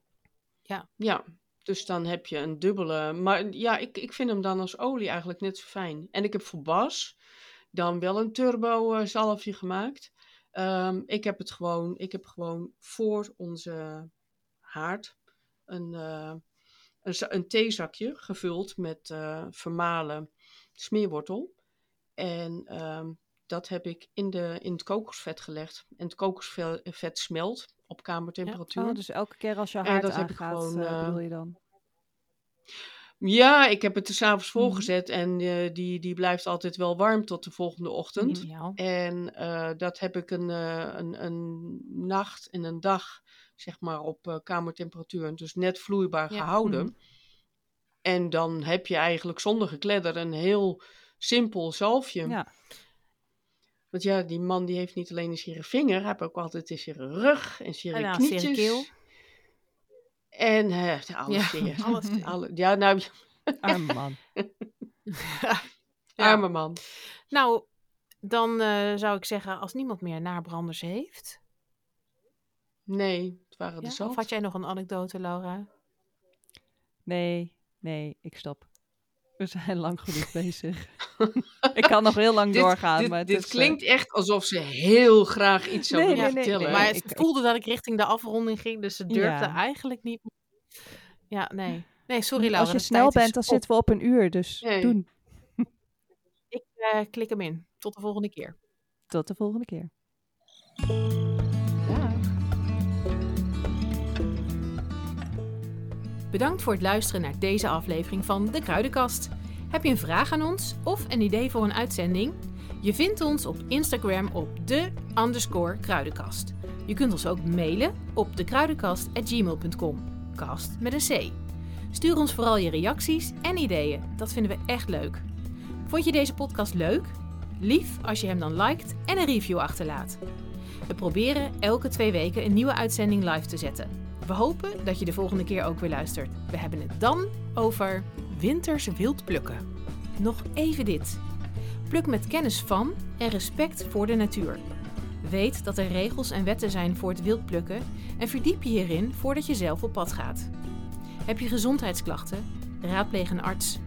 Ja, dus dan heb je een dubbele. Maar ja, ik, ik vind hem dan als olie eigenlijk net zo fijn. En ik heb voor Bas dan wel een turbo eh, zalfje gemaakt. Ehm, ik heb het gewoon, ik heb gewoon voor onze haard een, eh, een, een theezakje gevuld met eh, vermalen smeerwortel. En ehm, dat heb ik in, de, in het kokosvet gelegd. En het kokosvet smelt op kamertemperatuur. Oh, dus elke keer als je En haard dat heb ik aangaat, gewoon, eh, eh, bedoel je dan? Ja, ik heb het er s'avonds Mhm. volgezet en eh, die, die blijft altijd wel warm tot de volgende ochtend. En dat heb ik een, een, een nacht en een dag, zeg maar, op kamertemperatuur. Dus net vloeibaar Ja, gehouden. mhm. En dan heb je eigenlijk zonder gekledder een heel simpel zalfje. Ja, Want ja, die man die heeft niet alleen een zere vinger, hij heeft ook altijd een zere rug en zere En knietjes. zere keel. En eh, alles Ja, zeer. alles. Alle, ja, nou, arme man. Ja. arme man. Nou, dan eh, zou ik zeggen, als niemand meer nabranders heeft. Nee, het waren Ja? er zat. Of had jij nog een anekdote, Laura? Nee, nee, ik stop. We zijn lang genoeg bezig. ik kan nog heel lang Dit, doorgaan, dit, maar het dit is, eh, klinkt echt alsof ze heel graag iets zou Nee, willen nee, nee, vertellen. nee. maar ik- het ik- voelde dat ik richting de afronding ging, dus ze durfde Ja. eigenlijk niet. Ja, nee. Nee, sorry Laura. Als je snel bent, dan op. zitten we op een uur, dus Nee. doen. Ik eh, klik hem in. Tot de volgende keer. Tot de volgende keer. Bedankt voor het luisteren naar deze aflevering van De Kruidenkast. Heb je een vraag aan ons of een idee voor een uitzending? Je vindt ons op Instagram op de underscore kruidenkast. Je kunt ons ook mailen op dekruidenkast.gmail.com. Kast met een C. Stuur ons vooral je reacties en ideeën. Dat vinden we echt leuk. Vond je deze podcast leuk? Lief als je hem dan liked en een review achterlaat. We proberen elke twee weken een nieuwe uitzending live te zetten. We hopen dat je de volgende keer ook weer luistert. We hebben het dan over winters wild plukken. Nog even dit. Pluk met kennis van en respect voor de natuur. Weet dat er regels en wetten zijn voor het wild plukken en verdiep je hierin voordat je zelf op pad gaat. Heb je gezondheidsklachten? Raadpleeg een arts.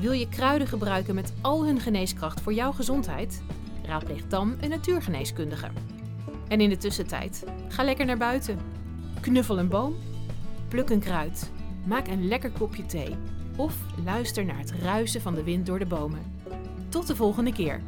Wil je kruiden gebruiken met al hun geneeskracht voor jouw gezondheid? Raadpleeg dan een natuurgeneeskundige. En in de tussentijd, ga lekker naar buiten. Knuffel een boom, pluk een kruid, maak een lekker kopje thee of luister naar het ruisen van de wind door de bomen. Tot de volgende keer.